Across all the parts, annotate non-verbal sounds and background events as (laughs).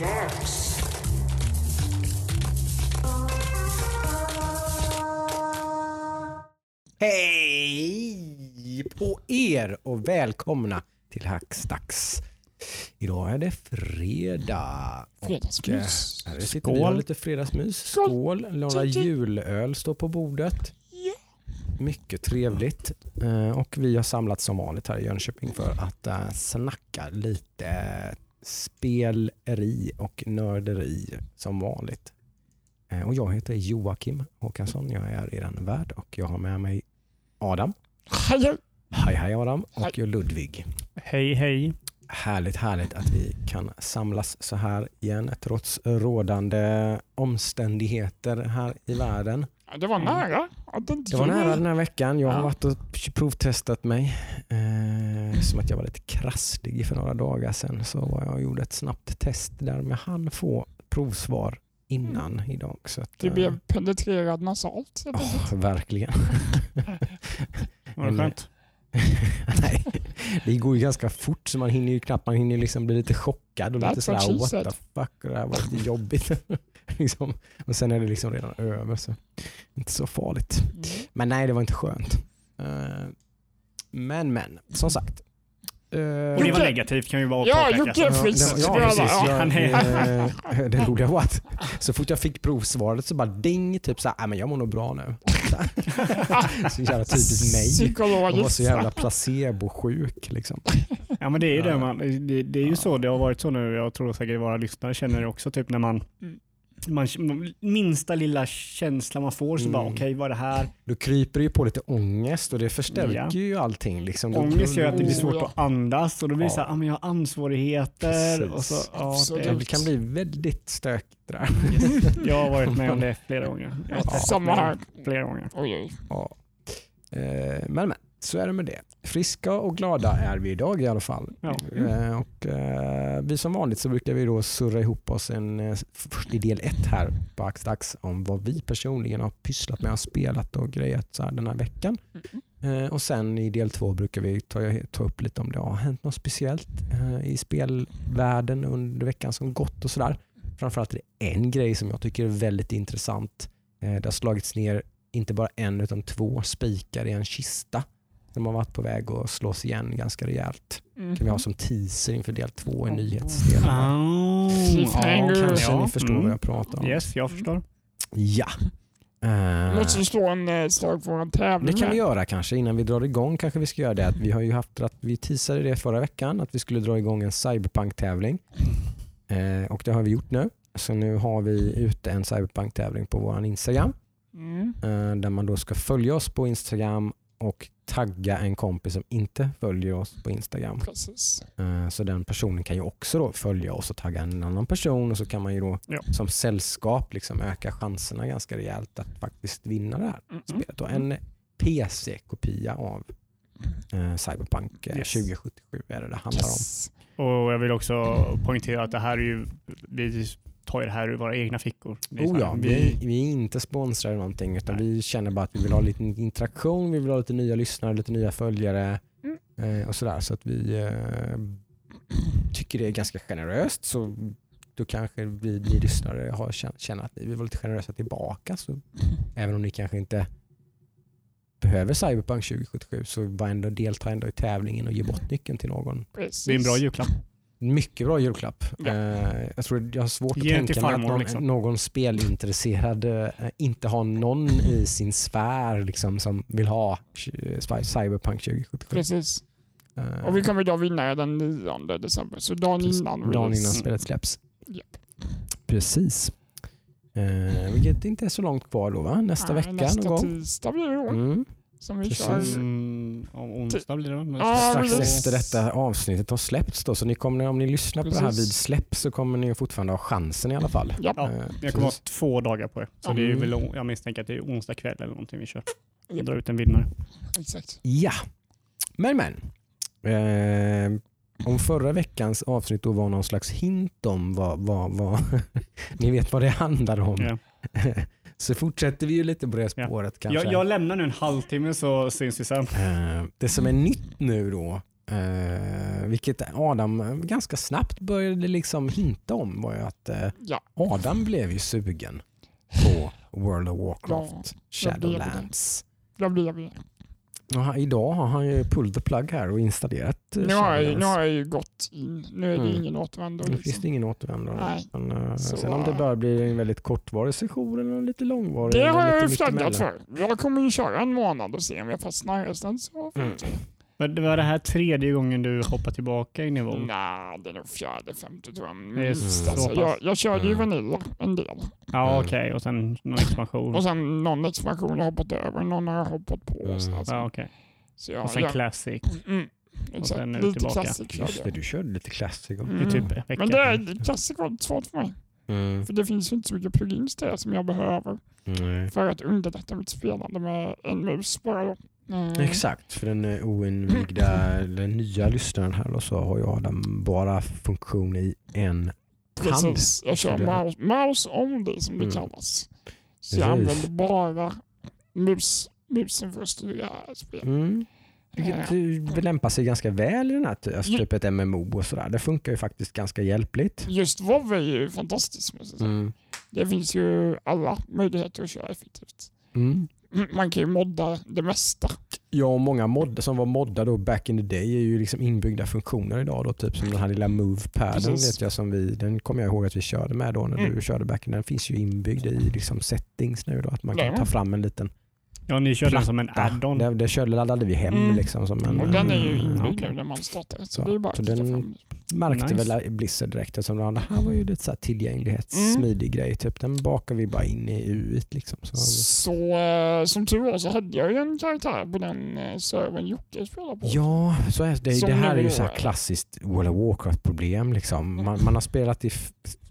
Dags. Hej på er och välkomna till Hackstacks. Idag är det fredag. Fredagsmys. eh, Här sitter vi och har lite fredagsmys. Skål. Några julöl står på bordet. Mycket trevligt. Eh, Och vi har samlats som vanligt här i Jönköping för att eh, snacka lite speleri och nörderi som vanligt. Eh, Och jag heter Joakim Håkansson. Jag är er värd och jag har med mig Adam. Hej, Hej hej Adam och Ludvig. Hej hej. Härligt härligt att vi kan samlas så här igen trots rådande omständigheter här i världen. Ja, Det var nära. inte Det var nära den här veckan. Jag har varit och provtestat mig. Eh, som att jag var lite krasslig för några dagar sedan så var jag och gjorde ett snabbt test där med han få provsvar innan idag. Så att, Du eh, blev penetrerad nasalt. åh, verkligen. (laughs) (laughs) Var det skönt? (laughs) Nej, det går ju ganska fort så man hinner ju knappt, man hinner liksom bli lite chockad och lite That's what sådär what said." the fuck och det här var lite jobbigt. (laughs) liksom. Och sen är det liksom redan över så inte så farligt. Mm. Men nej, det var inte skönt. Eh, Men men, som sagt. Eh, Och det var negativt kan vi bara Ja, påpeka. Jocke är frisk. Ja, precis. ja. Jag, Han är- eh, (laughs) det roliga var att så fort jag fick provsvaret så bara ding, typ såhär, "Ah, men jag mår nog bra nu. (laughs) så jävla typiskt mig. Jag var Psykologiskt. så jävla placebo-sjuk liksom. Ja men det är ju det man, det, det är ju så det har varit så nu. Jag tror säkert våra lyssnare känner det också typ när man, Mm. Man minsta lilla känsla man får så Mm. bara okej vad är det här? Då kryper det ju på lite ångest och det förstärker Ja. ju allting. Liksom. Ångest gör att det blir svårt att andas och då blir det Ja. så här, ah, men jag har ansvarigheter och så, ja. Det kan bli väldigt stökigt det där. (laughs) Jag har varit med om det (laughs) flera gånger. Samma här. flera gånger. Oj, oj. Ja. Eh, Men, men så är det med det. Friska och glada är vi idag i alla fall. Ja. Eh, Och, eh, vi som vanligt så brukar vi då surra ihop oss en, eh, först i del ett här på Axdags om vad vi personligen har pysslat med och spelat och grejat så här den här veckan. Mm. Eh, Och sen i del två brukar vi ta, ta upp lite om det har hänt något speciellt eh, i spelvärlden under veckan som gått och sådär. Framförallt är det en grej som jag tycker är väldigt intressant. Eh, Det har slagits ner inte bara en utan två spikar i en kista som har varit på väg att slås igen ganska rejält. Mm. kan vi ha som teaser inför del två i nyhetsdelen. Oh, Cliffhanger. Kanske ja. ni förstår Mm. vad jag pratar om. Yes, jag förstår. Ja. Eh, Låt oss slå en eh, slag för en tävling. Det kan vi göra kanske innan vi drar igång. Kanske vi ska göra det. Att vi har ju haft att vi teasade det förra veckan att vi skulle dra igång en cyberpunk-tävling. Eh, och det har vi gjort nu. Så nu har vi ute en cyberpunk-tävling på vår Instagram. Mm. Eh, där man då ska följa oss på Instagram och tagga en kompis som inte följer oss på Instagram. Precis. Eh, Så den personen kan ju också då följa oss och tagga en annan person och så kan man ju då Ja. som sällskap liksom öka chanserna ganska rejält att faktiskt vinna det här Mm. spelet. Och en PC-kopia av eh, Cyberpunk eh, Yes. 2077 är det det handlar om. Yes. Och jag vill också poängtera att det här är ju, vi tar ju det här ur våra egna fickor. Oh ja, vi, vi är inte sponsrade eller någonting utan vi känner bara att vi vill ha lite interaktion, vi vill ha lite nya lyssnare, lite nya följare eh, och sådär. Så att vi eh, tycker det är ganska generöst. Så då kanske vi, ni lyssnare har, känner- att vi vara lite generösa tillbaka. Så även om ni kanske inte behöver Cyberpunk 2077 så var ändå, delta ändå i tävlingen och ge bort nyckeln till någon. Precis. det är en bra julklapp. Mycket bra julklapp. Ja. Eh, jag tror jag har svårt Ge att tänka mig att farmor, någon, liksom. någon spelintresserad eh, inte har någon i sin sfär liksom, som vill ha cy- Cyberpunk 2077. Precis. Eh, Och vi kommer då vinna den 9 december. Så dagen precis, innan. dagen innan spelet släpps. Japp. Precis. Eh, vilket inte är så långt kvar då va? Nästa Nej, vecka nästa någon gång. tisdag blir det. Mm. Som vi Precis. kör. Mm, om onsdag blir det men Ja, Strax precis. efter detta avsnittet har släppts då. Så ni kommer, om ni lyssnar på det här Precis. vid släpp så kommer ni fortfarande ha chansen i alla fall. Ja. Ja, Eh, Jag kommer ha precis. två dagar på det. Så det är Mm. väl, jag misstänker att det är onsdag kväll eller någonting vi kör. Ja. Dra ut en vinnare. Exakt. Ja, men men. Eh, om förra veckans avsnitt då var någon slags hint om vad, vad, vad (laughs) ni vet vad det handlar om. Ja. (laughs) så fortsätter vi ju lite på det spåret kanske. Jag, jag lämnar nu en halvtimme så syns vi sen. Eh, det som är nytt nu då Eh, vilket Adam ganska snabbt började liksom hinta om var ju att eh, Ja, Adam blev ju sugen på World of Warcraft Ja, jag blev det. Idag har han ju pulled the plug här och installerat eh, Nu har, jag, nu har jag ju gått in. Nu är det Mm. ingen återvändo. Nu finns Liksom. det ingen återvändo. Men, eh, sen om det bara blir en väldigt kortvarig session eller lite långvarig. Det har jag ju flaggat för. Jag kommer ju köra en månad och se om jag fastnar. Sen så Mm. Men det var det här tredje gången du hoppar tillbaka i nivå? Nej, det är nog fjärde, femte tror jag. Det minst. så Alltså, jag, jag körde ju Mm. Vanilla en del. Ja Mm. okej, och sen någon expansion. Och sen någon expansion har jag hoppat över, någon har jag hoppat på. Mm. Så, alltså, Ja, okej. så jag, Och sen jag, classic. mm, exakt. sen är du Lite tillbaka. classic Just det, du körde lite classic. också. Mm. Det typ en vecka. Men det är classic var svårt för mig. Mm. För det finns ju inte så mycket plugins där som jag behöver Nej. för att underlätta mitt spelande med en mus bara. Mm. Exakt, för den eh, oinvigda, (clears throat) den nya lyssnaren här då, så har ju Adam bara funktion i en hand. Precis, jag kör det- mouse, mouse only som det Mm. kallas. Så jag Precis. använder bara mus, musen för att styra spel. Mm. Vilket eh, lämpar sig ganska väl i den här alltså typ ett MMO och sådär. Det funkar ju faktiskt ganska hjälpligt. Just WoW är ju fantastiskt. Mm. Det finns ju alla möjligheter att köra effektivt. Mm. Man kan ju modda det mesta. Ja, och många mod som var moddade då back in the day är ju liksom inbyggda funktioner idag. Då, typ som den här lilla move-paden vet jag som vi, den kommer jag ihåg att vi körde med då när Mm. du körde back in. Den finns ju inbyggd i liksom settings nu då, att man kan Ja. ta fram en liten Ja, ni körde den som en platta. add-on. Det, det körde, laddade vi hem Mm. liksom som en... Och den är ju mm, inbyggd nu när man startar. Så Så- det är bara så den- fram. Märkte Nice. väl Blizzard direkt eftersom det här var ju lite så här tillgänglighets Mm. smidig grej. Typ. Den bakar vi bara in i UI. Liksom. Så, Så eh, som tur var så hade jag ju en karaktär på den uh, servern Jocke spelade på. ja, så är det, Som det här är ju så här klassiskt World of Warcraft-problem. Liksom. Man, man har spelat i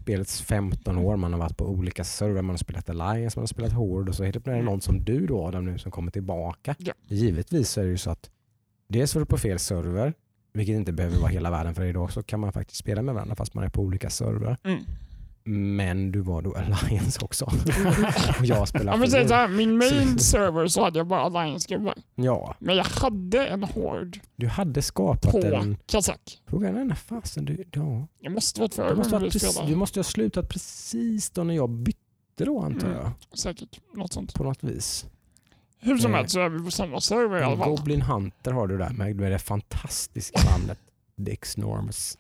spelets 15 år, man har varit på olika servrar, man har spelat Alliance, man har spelat Horde och så helt plötsligt är det någon som du då Adam nu som kommer tillbaka. Ja. Givetvis är det ju så att dels var du på fel server, vilket inte behöver vara hela världen för idag så kan man faktiskt spela med varandra fast man är på olika servrar. Mm. Men du var då (laughs) Alliance också. (laughs) och jag spelar Ja, här, min main server så hade jag bara alliance-gubbar. Ja, Men jag hade en hård du hade skapat på en... Kazak. Frågan är när fasen du... Ja. Jag måste varit Du före måste, vi precis, spelade. du måste ha slutat precis då när jag bytte då antar Mm. jag. Säkert något sånt. På något vis. Hur som Eh, helst så är vi på samma server i alla fall. Goblin Hunter har du där med det fantastiska namnet Dix Normus.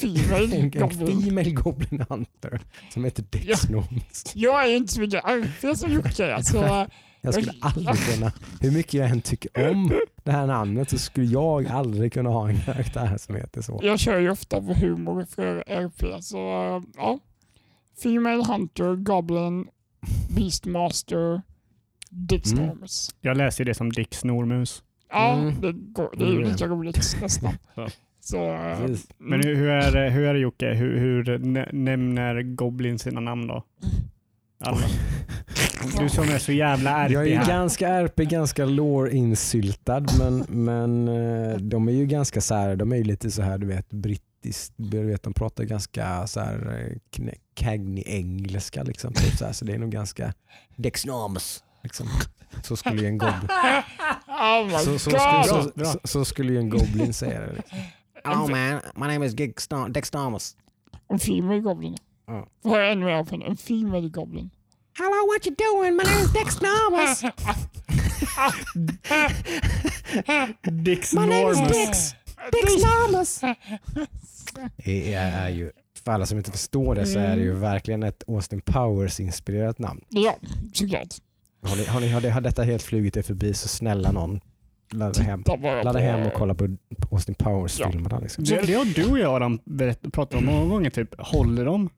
Female (laughs) Goblin. female Goblin Hunter som heter Dix Ja. Normus. Jag är inte så mycket RP som Jocke. Jag skulle aldrig kunna, hur mycket jag än tycker om det här namnet så skulle jag aldrig kunna ha en karaktär som heter så. jag kör ju ofta på humor för RP. Så ja. Female Hunter, Goblin, Beastmaster, Dixnormus. Jag läser det som Dick Snormus. Ja, Mm. det, går, det är ju Mm. lika roligt (laughs) nästan. Så, eh, Precis. Men hur, hur, är det, hur är det Jocke? Hur, hur nä- nämner Goblin sina namn då? (laughs) Alla. Du som är så jävla Jag är RP ju här. ganska RP, ganska lore-insyltad men, men eh, de är ju ganska så här, de är ju lite så här du vet brittiskt, du vet de pratar ganska så här eh, cagney-engelska liksom. Typ så, här, så det är nog ganska Dexnamus. Liksom. Så skulle ju en goblin, (laughs) Oh my så, så, så, så, så skulle ju en goblin säga det. Liksom. Hello man, my name is Dexna- Dexnamus. En female goblin. Ja. Vad jag ännu mer på en? Female goblin. Hello what you doing? My name is Dexnamus. Dick My name is Snormus. Dix. Dexnamus. Det är ju, för alla som inte förstår det så är det ju verkligen ett Austin Powers-inspirerat namn. Ja, såklart. Har, ni, har, ni, har, det, har detta helt flugit er förbi så snälla någon ladda hem, ladda hem och kolla på Austin Powers-filmerna. Liksom. Det, det har du och jag Adam pratat om många gånger. Typ, håller de?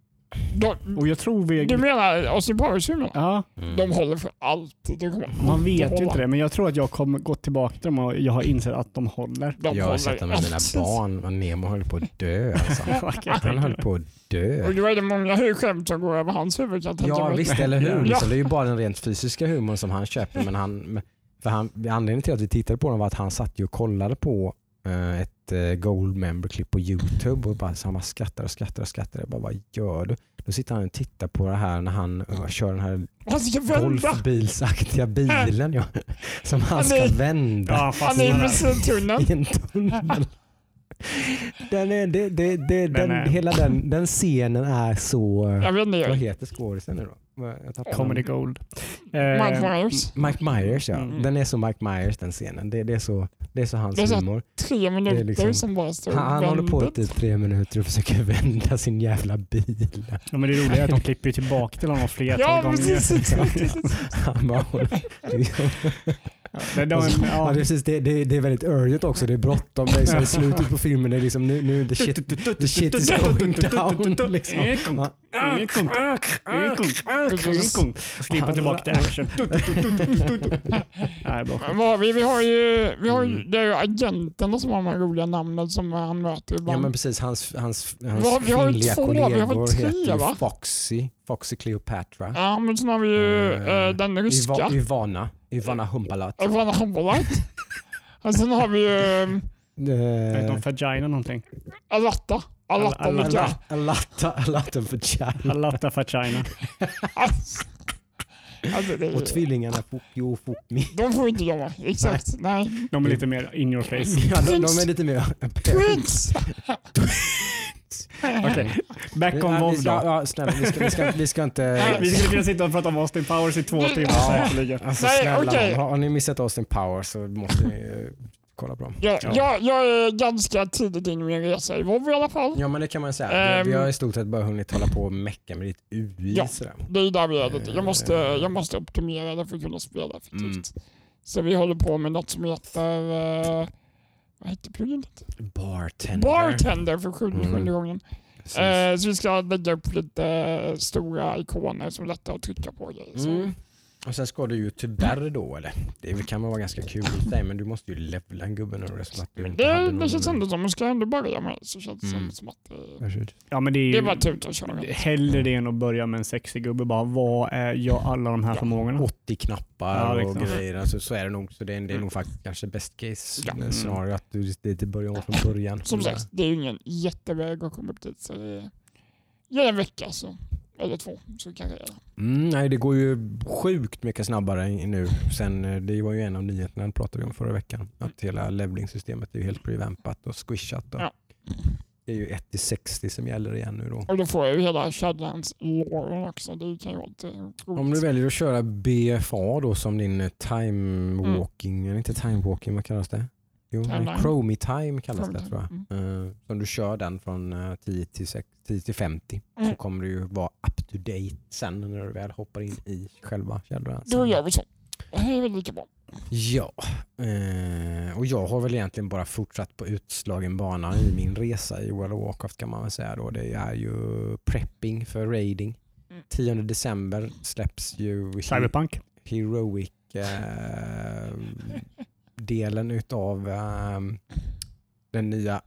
De, Och jag tror vi... du menar Austin Powers-filmerna? Ja, De håller för alltid. Man vet ju inte det. Men jag tror att jag kommer gå tillbaka till dem och jag har insett att de håller. De Jag har håller sett dem med mina barn och Nemo höll på att dö. Alltså. (laughs) Han höll på att dö. Och då är det många skämt som går över hans huvud jag Ja visst, eller hur? Ja. Liksom, det är ju bara den rent fysiska humorn som han köper. Men han, för han, anledningen till att vi tittade på den var att han satt ju och kollade på ett eh, Gold Member-klipp på YouTube och bara, så han bara skrattar och skrattar och skrattar. Jag bara, vad gör du? Då sitter han och tittar på det här när han eh, kör den här ska golfbilsaktiga bilen ja, (laughs) som han ska Han är- vända Ja, Han är i en tunnel. (laughs) Den är, det, det, det, den, hela den, den scenen är så... Jag vet inte. Vad heter skådisen nu då? Comedy. Gold. Mike Eh, Myers. Mike Myers ja. Mm. Den är så Mike Myers den scenen. Det, det, är, så, det är så hans Det är så- humor. Tre minuter liksom- som bara står Han, han håller på i typ tre minuter och försöker (laughs) vända sin jävla bil. ja, men det roliga är att de klipper tillbaka till honom flertal Ja, gånger. precis. (laughs) Han bara, (laughs) Det, de, ja, det, ja. är precis, det, det, det är väldigt urgent också. Det är bråttom. Det är i slutet på filmen. Det är liksom nu, nu the shit, the shit is going down. Liksom. Ja. Tillbaka till action. Nej, bra. Vi? Vi har ju, vi har ju det är ju agenterna som har de här roliga namnen som han möter Ja ibland. men precis, hans, hans, hans vi har ju kvinnliga två, vi har tre, heter va? Foxy, Foxy Cleopatra. Ja, men sen har vi ju eh, den ryska. Iva, Ivana, Ivana Humbalat. Ivana Hambalat. Och sen har vi ju eh, Vet Uh, de vagina någonting? Alatta. Alatta Al-. Alatta, Alatta vagina. Alatta vagina. Alltså, det är, Och tvillingarna Fukki och Fukmi. de får inte jobba. Exakt. Nej. De är lite mer in your face. Ja, de, de är lite mer... Twins! (laughs) Okej, back on Ja, vi, ja, snälla, vi ska, vi ska, vi ska inte... (laughs) Vi skulle kunna sitta och prata om Austin Powers i två timmar Ja. säkerligen. Alltså Nej, snälla nån, har, har ni missat Austin Powers så måste ni eh, kolla på dem. Jag, Ja. jag, jag är ganska tidigt in i min resa i Volvo i alla fall. Ja men det kan man säga. vi, vi Ehm. har i stort sett bara hunnit hålla på och mecka med ditt UI. Ja. Sådär. Det är där vi är lite. Jag måste, Eh. jag måste optimera det för att kunna spela effektivt. Mm. Så vi håller på med något som heter... Uh, vad heter plugget? Bartender. Bartender för sjunde, Mm. gången. Eh, så vi ska lägga upp lite eh, stora ikoner som är lätta att trycka på. grejer. Så. Mm. Och sen ska du ju tyvärr då, eller det kan vara ganska kul i dig, men du måste ju levla en gubbe att du inte hade Det, någon... det känns ändå som man ska ändå börja med så känns det Mm. som att det. Ja, men det är det är ju bara tuta och köra. hellre det än att börja med en sexig gubbe. Bara, vad är jag alla de här Ja. förmågorna? 80 knappar Ja, och liksom. grejer, alltså, så är det nog. Så det är, det är nog faktiskt kanske best case Ja. eh, scenario att du det inte börjar om från början. Som sagt, det är ju ingen jätteväg att komma upp dit. Så det är, det en vecka så, eller två så kan jag. Mm, nej, det går ju sjukt mycket snabbare nu. Sen, eh, det var ju en av nyheterna pratade vi om förra veckan. Att hela levelingssystemet är ju helt revampat och squishat. Och Ja. Det är ju 1-60 som gäller igen nu då. Och då får jag ju hela Shadlands låren också. Det kan ju lite roligt. Om du väljer att köra BFA då som din eh, time walking, eller inte time walking, vad kallas det? Jo. Chromie time kallas det tror jag. time, Eh, så om du kör den från eh, 10 till, 6, 10 till 50 så Mm. kommer du ju vara up to date sen när du väl hoppar in i själva Shadowlands. Då gör vi så. Det är väl lika bra. Ja, eh, och jag har väl egentligen bara fortsatt på utslagen bana i min resa i World of Warcraft kan man väl säga då. Det är ju prepping för raiding. Mm. 10 december släpps ju Cyberpunk? Heroic eh, delen utav eh, den nya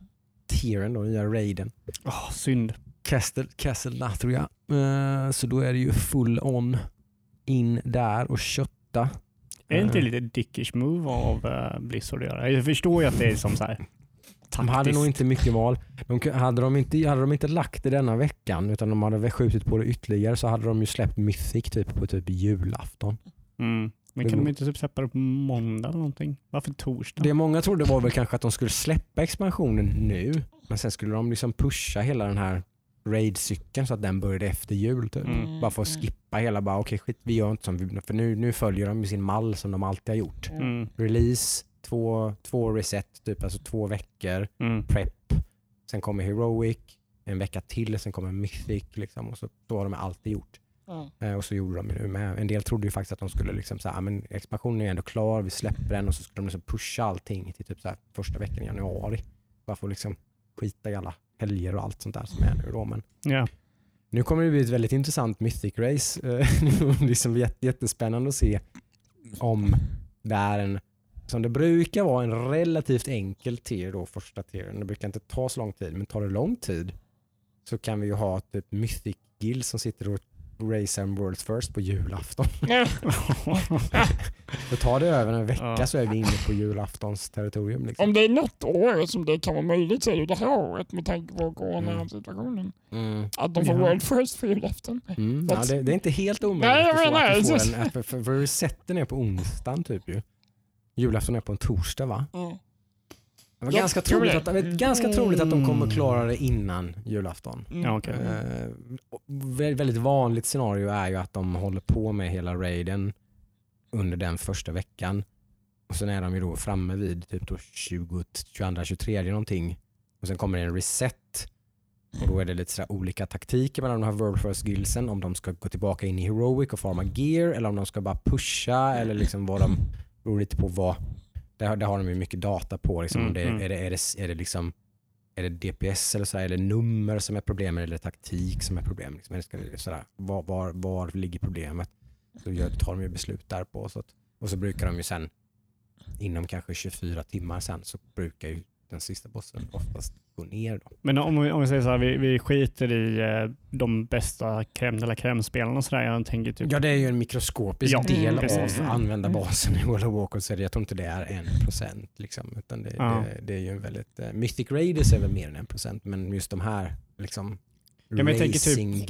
tieren, då, nya raiden. Åh, synd. Castle, Castle Nathria. Eh, så då är det ju full on in där och kötta. Är det inte Eh, lite dickish move av uh, Blizzard att göra? Jag förstår ju att det är som så här De hade taktiskt. nog inte mycket val. De, hade, de inte, hade de inte lagt det denna veckan utan de hade väl skjutit på det ytterligare så hade de ju släppt Mythic typ på typ julafton. Mm. Men kan de inte typ släppa det på måndag eller någonting? Varför torsdag? Det många trodde var väl kanske att de skulle släppa expansionen nu men sen skulle de liksom pusha hela den här raid-cykeln så att den började efter jul. Typ. Mm. Bara för att skippa hela, bara okej skit vi gör inte som vi, för nu, nu följer de sin mall som de alltid har gjort. Mm. Release, två, två reset, typ alltså två veckor, Mm. prep, sen kommer heroic, en vecka till, sen kommer mythic liksom, och så, så har de alltid gjort. Ja. Eh, och så gjorde de ju nu med. En del trodde ju faktiskt att de skulle liksom säga, men expansionen är ändå klar, vi släpper den och så skulle de liksom pusha allting till typ så här första veckan i januari. Bara för att liksom skita i alla helger och allt sånt där som är nu då. Men Ja. nu kommer det bli ett väldigt intressant mythic race. (laughs) Eh, det är liksom jätte- jättespännande att se om det är en, som det brukar vara, en relativt enkel tier då, första tieren. Det brukar inte ta så lång tid, men tar det lång tid så kan vi ju ha typ mythic guild som sitter och race and world first på julafton. Då tar det över en vecka Ja. så är vi inne på julaftons territorium. Liksom. Om det är något år som det kan vara möjligt så är det det här året med tanke på coronasituationen. Mm. Att de får Ja. World First på julafton. Mm. Ja, det, det är inte helt omöjligt Nej, jag att få- menar, att du får just- en, för, för, för resetten är på onsdagen typ ju. Julafton är på en torsdag va? Ja. Det var ganska, tror troligt det. att, det är ganska troligt att de kommer Mm. klara det innan julafton. Mm. Ja, okej. Eh, och vä- väldigt vanligt scenario är ju att de håller på med hela raiden under den första veckan. Och sen är de ju då framme vid typ då 20, 22, 23 någonting. Och sen kommer det en reset. Och då är det lite olika taktiker mellan de här World First Guildsen. Om de ska gå tillbaka in i Heroic och farma gear eller om de ska bara pusha eller liksom vad de beror lite på vad. Där, där har de ju mycket data på. Liksom, om det, Mm, mm. är, det, är, det, är det liksom är det DPS eller så här, är det nummer som är problemet eller taktik som är problemet? Liksom, det- var, var, var ligger problemet? Så gör, tar de ju beslut där på. Så att, och så brukar de ju sen inom kanske 24 timmar sen så brukar ju den sista bossen oftast gå ner. Då. Men om vi, om vi säger så här, vi, vi skiter i eh, de bästa crème de la crème-spelarna och sådär. Jag tänker typ, Ja det är ju en mikroskopisk Ja, del precis. av användarbasen i World of Warcraft så jag tror inte det är en procent. Liksom, utan det, Ja. det, det är ju en väldigt, uh, Mythic Raiders är väl mer än en procent men just de här liksom men jag tänker typ-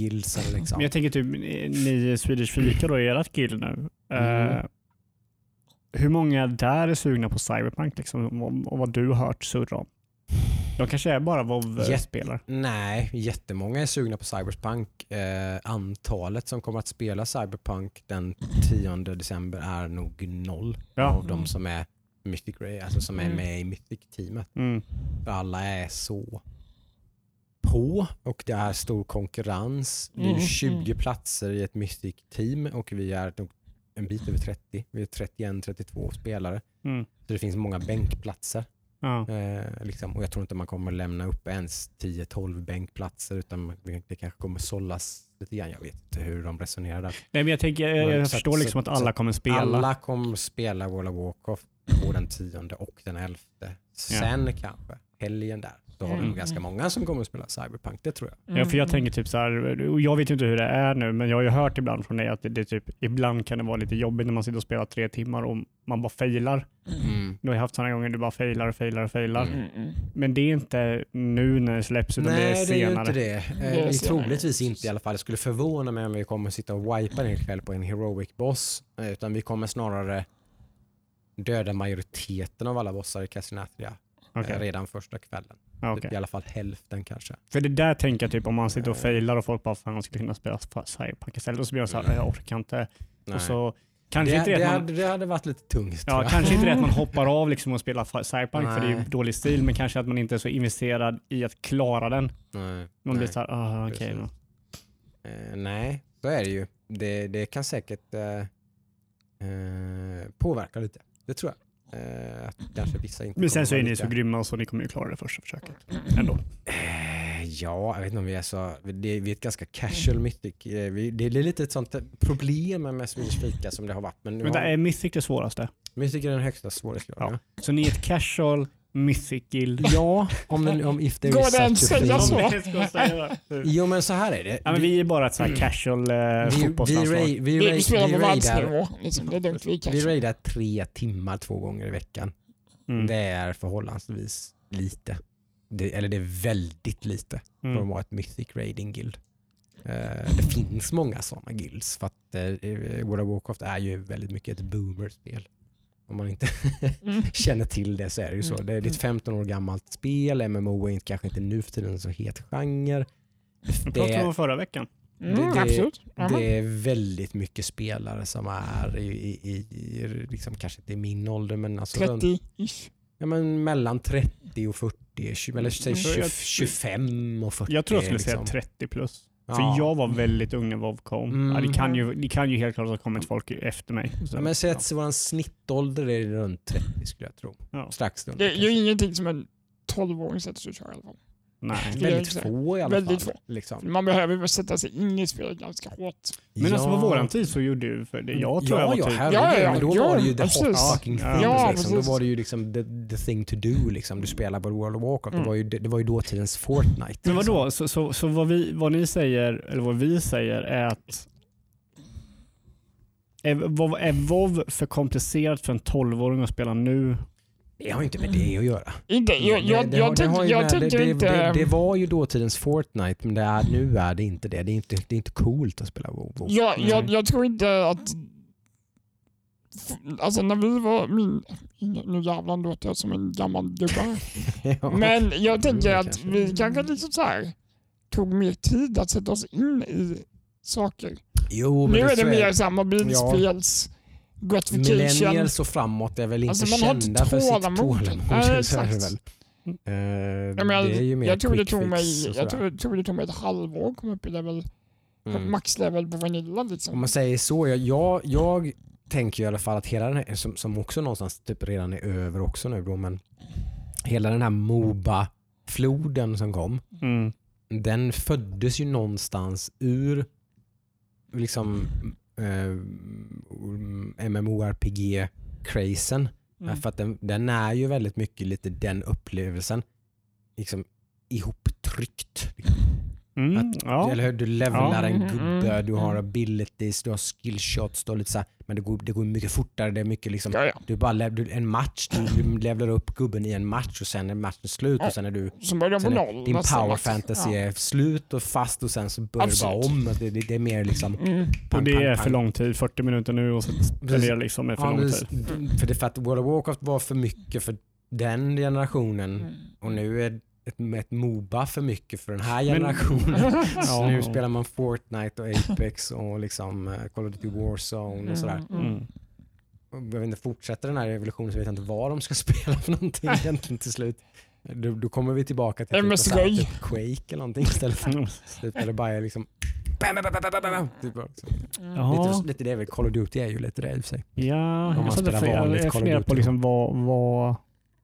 liksom. Men jag tänker typ, ni i Swedish Fika då, i ert guild nu. Mm. Eh, hur många där är sugna på Cyberpunk liksom, och, och vad du har hört surra om? De kanske är bara WoW-spelare. Nej, jättemånga är sugna på Cyberpunk. Eh, antalet som kommer att spela Cyberpunk den 10 december är nog noll Ja. av de som är Mythic Ray, alltså som är Mm. med i Mythic-teamet. Mm. För alla är så på och det är stor konkurrens. Det är ju Mm, 20 mm. platser i ett Mythic-team och vi är nog en bit över 30. Vi är 31-32 spelare. Mm. Så det finns många bänkplatser. Ja. Eh, liksom. Och jag tror inte man kommer lämna upp ens 10-12 bänkplatser utan det, kanske kommer sållas lite grann. Jag vet inte hur de resonerar där. Nej, men jag, tänker, jag, jag så- förstår så- liksom att så- alla kommer spela. Alla kommer spela World of Warcraft på den 10 och den 11. Sen kanske helgen där. Då har vi nog Mm. ganska många som kommer att spela Cyberpunk, det tror jag. Ja, för jag Mm. tänker typ så här, och jag vet ju inte hur det är nu, men jag har ju hört ibland från dig att det, det typ, ibland kan det vara lite jobbigt när man sitter och spelar tre timmar och man bara failar. Mm. Du har ju haft sådana gånger du bara failar och failar och failar. Mm. Mm, mm. Men det är inte nu när det släpps, utan det är Nej, det är ju senare. inte det. Det är Eh, det är senare. troligtvis inte i alla fall. Det skulle förvåna mig om vi kommer att sitta och wipa en hel kväll på en heroic boss. Eh, Utan vi kommer snarare döda majoriteten av alla bossar i Cassinatria eh, redan första kvällen. Typ okej. I alla fall hälften kanske. För det där tänker jag typ om man sitter och Nej. failar och folk bara fan jag skulle kunna spela Cyberpunk istället och så blir jag så här, jag orkar inte. Nej. Och så kanske det, inte det, det man, hade, det hade varit lite tungt ja, kanske inte det att man (laughs) hoppar av liksom och spelar Cyberpunk för det är ju Nej. dålig stil, men kanske att man inte är så investerad i att klara den. Nej, Man blir nej. så här, ah, okej då. Eh, nej, så är det ju. Det, det kan säkert eh, eh, påverka lite. Det tror jag. Eh, att kanske vissa inte Men sen så är ni lika- så grymma så ni kommer ju klara det första försöket. Ändå. Eh, ja, jag vet inte om vi är så... Det, vi är ett ganska casual mythic. Eh, vi, det är lite ett sånt problem med Swedish Fika som det har varit. Men, nu Men har, är Mythic det svåraste. Mythic är den högsta svårighetsgraden. Så ni är ett casual Mythic guild. Ja, om, den, om if there Går is det ens such säga så? Jo men så här är det. Ja, men vi är bara ett så här casual eh, vi, vi, fotbollslandslag. vi, Vi, ra- vi spelar vi på världsnivå. Liksom. Vi vi raidar tre timmar två gånger i veckan. Mm. Det är förhållandevis lite. Det, eller det är väldigt lite för att Mm. vara ett mythic raiding guild. Eh, det finns många sådana guilds för att uh, World of Warcraft är ju väldigt mycket ett boomerspel. Om man inte Mm. (laughs) känner till det så är det ju så. Mm. Det är ett 15 år gammalt spel, MMO är inte- kanske inte nu för tiden en så het genre. Det pratade om förra veckan. Mm, Det- absolut. Det är väldigt mycket spelare som är i, i, i, liksom, kanske inte i min ålder men alltså runt- 30-ish. Ja, men mellan 30 och 40, 20, eller säg Mm. 20, Jag- 25 och 40. Jag tror jag skulle liksom. säga 30 plus. Ja. För jag var väldigt ung när WoW kom. Mm. Ja, det, kan ju, det kan ju helt klart ha kommit folk efter mig. Så, Ja, men säg ja. att vår snittålder är runt 30 skulle jag tro. Ja. Strax under. Det är ju ingenting som en 12-åring sätter sig och kör i alla fall. Nej. Väldigt få i alla Väldigt fall. få. Liksom. Man behöver väl sätta sig in i spelet ganska hårt. Men alltså på Ja. våran tid så gjorde ju för det. Jag tror ja, jag var ja, typ... Ja, ja, ja. Men då Ja, var det ju the hot fucking Ja. thing. Ja, liksom. Då var det ju liksom the, the thing to do. Liksom. Du spelar på World of Warcraft. Mm. Det, var ju, det, det var ju dåtidens Fortnite. Men liksom. vadå, så, så, så vad, vi, vad ni säger, eller vad vi säger är att Är, WoW- är WoW för komplicerat för en 12-åring att spela nu? Det har ju inte med det att göra. Inte, jag, jag, Det- jag, har jag inte... Var ju dåtidens Fortnite, men det är, nu är det inte det. Det är inte, det är inte coolt att spela WoW. WoW. Jag, jag, Mm. jag tror inte att... Alltså när vi var min... Nu jävlar låter jag som en gammal gubbe. (laughs) Ja. Men jag tänker Mm, att kanske. vi kanske liksom så här tog mer tid att sätta oss in i saker. jo, men nu är det så mer så här mobilspels gratification. Millennials och framåt är väl inte Alltså, inte kända för sitt tålamod. (laughs) det exakt. väl. Eh, Jag, det är ju mer jag, tror det tog mig, jag tror, tror det tog mig ett halvår att komma upp i level, Mm. maxlevel på Vanilla. Om Liksom. man säger så, jag, jag, jag tänker i alla fall att hela den här, som, som också någonstans typ redan är över också nu då, men hela den här Moba-floden som kom, Mm. den föddes ju någonstans ur liksom eh, MMORPG-crazen. Mm. För att den, den är ju väldigt mycket lite den upplevelsen liksom ihoptryckt. Mm. Att- Ja. Eller hur? Du levlar Ja. en Mm, gubbe, mm, du har mm. abilities, du har skillshots, du har lite så här, men det går, det går mycket fortare. Det är mycket liksom, Ja, ja. du bara lev, du, en match, du, du levlar upp gubben i en match och sen är matchen slut och sen är du Så börjar sen är noll. din power match. fantasy Ja. är slut och fast och sen så börjar du bara Absolut. om. Att Det, det, det är mer liksom Mm. Och det är för lång tid, 40 minuter nu och så spenderar liksom är för Ja, lång tid. För det är för att World of Warcraft var för mycket för den generationen Mm. och nu är ett, ett Moba för mycket för den här (laughs) Men- generationen. (laughs) Så Ja. nu spelar man Fortnite och Apex och liksom Call of Duty Warzone och sådär. Mm. Mm. Och jag vet inte, fortsätter den här evolutionen så vet jag inte vad de ska (laughs) spela för någonting egentligen till slut. Då, då kommer vi tillbaka till typ, så här, typ Quake eller någonting istället för Mm. typ, eller bara liksom bam, bam, bam, bam, bam, bam. Typ, så. Lite, lite det är väl Call of Duty är ju lite det i och för sig. Ja, man jag, jag funderar på liksom vad, vad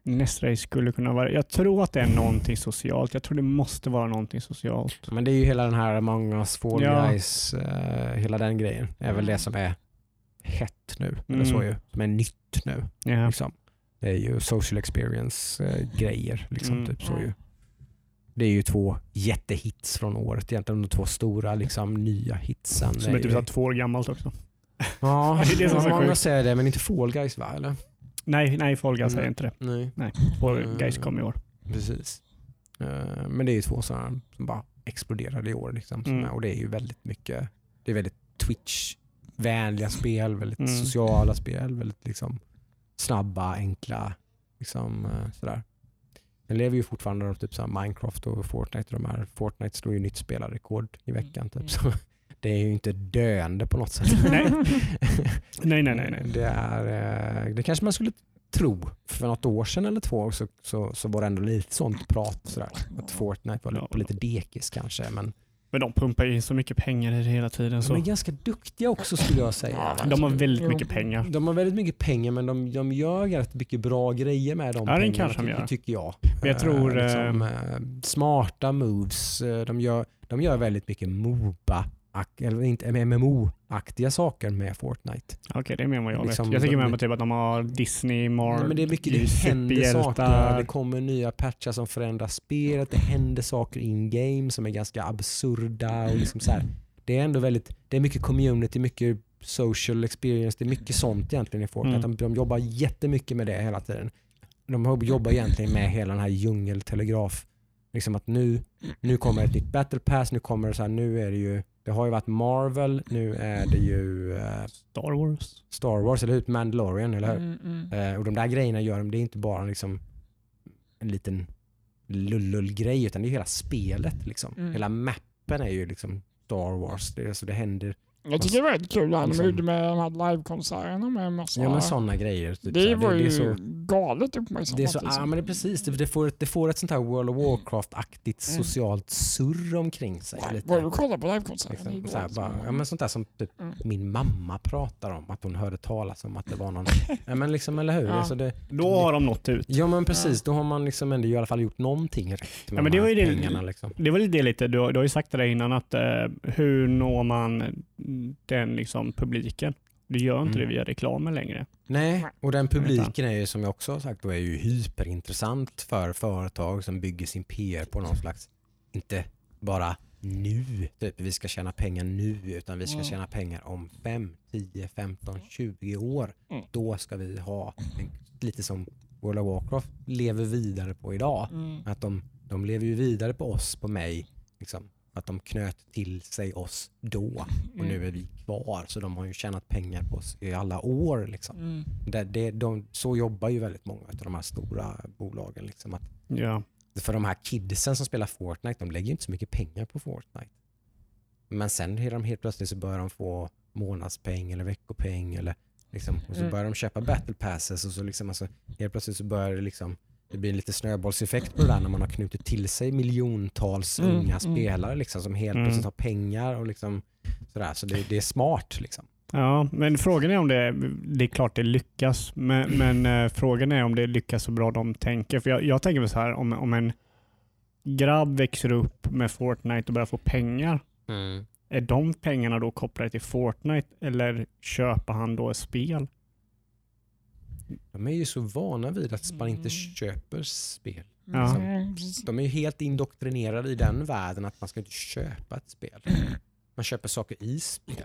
nästa race skulle kunna vara. Jag tror att det är någonting socialt. Jag tror det måste vara någonting socialt. Men det är ju hela den här Among us, Fall Ja. Guys, eh, hela den grejen är väl det som är hett nu. Eller Mm. så ju, som är nytt nu. Ja. Liksom. Det är ju social experience eh, grejer. Liksom, Mm. typ så ju. Det är ju två jättehits från året egentligen. De två stora liksom, nya hitsen. Som är typ ju- så här två år gammalt också. Ja, (laughs) Det är det som är så många säger det men inte Fall Guys va? Eller? Nej, nej Fall Guys säger Nej. inte det. Nej, Fall Mm. Guys kom i år. precis. Eh, men det är ju två sådana som bara exploderade i år. Liksom, som Mm. och det är ju väldigt mycket, det är väldigt Twitch-vänliga spel, väldigt Mm. sociala spel, väldigt liksom, snabba, enkla. Liksom, eh, sådär. Den lever ju fortfarande av typ så Minecraft och Fortnite. De här, Fortnite slår ju nytt spelarrekord i veckan. Typ. Så det är ju inte döende på något sätt. Nej. (laughs) Nej, nej, nej. nej. Det, är, eh, det kanske man skulle tro. För något år sedan eller två så, så, så var det ändå lite sånt prat. Sådär. Att Fortnite var Ja. på lite dekis kanske. Men Men de pumpar in så mycket pengar i det hela tiden. de Så. är ganska duktiga också skulle jag säga. De har väldigt mycket pengar. De har väldigt mycket pengar men de, de gör rätt mycket bra grejer med de Ja, det pengarna kanske de gör. tycker jag. Men jag tror, Eh, liksom, eh, smarta moves. De gör, de gör väldigt mycket MOBA, eller inte MMO-aktiga saker med Fortnite. Okej, det är mer än vad jag Liksom, vet. Jag tänker mer på typ att de har Disney, Mar Nej, men det är mycket, det händer saker. Det kommer nya patchar som förändrar spelet. Det händer saker in-game som är ganska absurda. Och liksom så här. Det är ändå väldigt, det är mycket community, mycket social experience. Det är mycket sånt egentligen i Fortnite. Mm. De, de jobbar jättemycket med det hela tiden. De har- jobbar egentligen med hela den här djungeltelegraf. Liksom att nu, nu kommer ett nytt battle pass, nu kommer det så här, nu är det ju, det har ju varit Marvel, nu är det ju eh, Star Wars. Star Wars, eller hur? Mandalorian, eller hur? Mm, mm. Eh, och de där grejerna gör de, det är inte bara liksom en liten lullull-grej utan det är hela spelet. Liksom. Mm. Hela mappen är ju liksom Star Wars. Det, är, så det händer Jag tycker det var väldigt kul det här de Liksom- gjorde med de här livekonserterna med massa... ja, men sådana grejer. Typ, det var det, ju det är så, galet uppmärksammat. det är så, liksom. ja men det är precis, det, det, får, ett- det får ett sånt här World of Warcraft-aktigt Mm. socialt surr omkring sig. Lite. Var du kolla på livekonserten? Liksom, igår, så här, bara, ja, men sånt där som typ Mm. min mamma pratar om, att hon hörde talas om att det var någon, (laughs) ja men liksom eller hur? Ja. Alltså det, Då har de nått ut. Ja men precis, då har man liksom ändå i alla fall gjort någonting rätt med Ja, men de det här var ju det- pengarna. Liksom. Det var lite det lite, du, har- du har ju sagt det där innan, att eh, hur når man den liksom publiken? Du gör inte Mm. det via reklamen längre. Nej, och den publiken är ju som jag också har sagt då är ju hyperintressant för företag som bygger sin PR på någon slags, inte bara nu. Typ, vi ska tjäna pengar nu utan vi ska Mm. tjäna pengar om 5, 10, 15, 20 år. Mm. Då ska vi ha en, lite som World of Warcraft lever vidare på idag. Mm. Att de, de lever ju vidare på oss, på mig. Liksom. Att de knöt till sig oss då och nu är vi kvar. Så de har ju tjänat pengar på oss i alla år. Liksom. Mm. Det, det, de, så jobbar ju väldigt många av de här stora bolagen. Liksom. Att Ja. för de här kidsen som spelar Fortnite, de lägger ju inte så mycket pengar på Fortnite. Men sen är de helt plötsligt så börjar de få månadspeng eller veckopeng eller liksom, och så Mm. börjar de köpa battle passes och så liksom, alltså, helt plötsligt så börjar det liksom det blir en lite snöbollseffekt på det där när man har knutit till sig miljontals Mm, unga mm. spelare liksom, som helt Mm. plötsligt har pengar och liksom sådär. Så det, det är smart liksom. ja, men frågan är om det, det är klart det lyckas, men, men eh, frågan är om det lyckas så bra de tänker. För jag, jag tänker mig så här, om, om en grabb växer upp med Fortnite och börjar få pengar, är de pengarna då kopplade till Fortnite eller köper han då ett spel? De är ju så vana vid att man inte Mm. köper spel. Ja. Mm, precis. De är ju helt indoktrinerade i den världen att man ska inte köpa ett spel. Man köper saker i spel.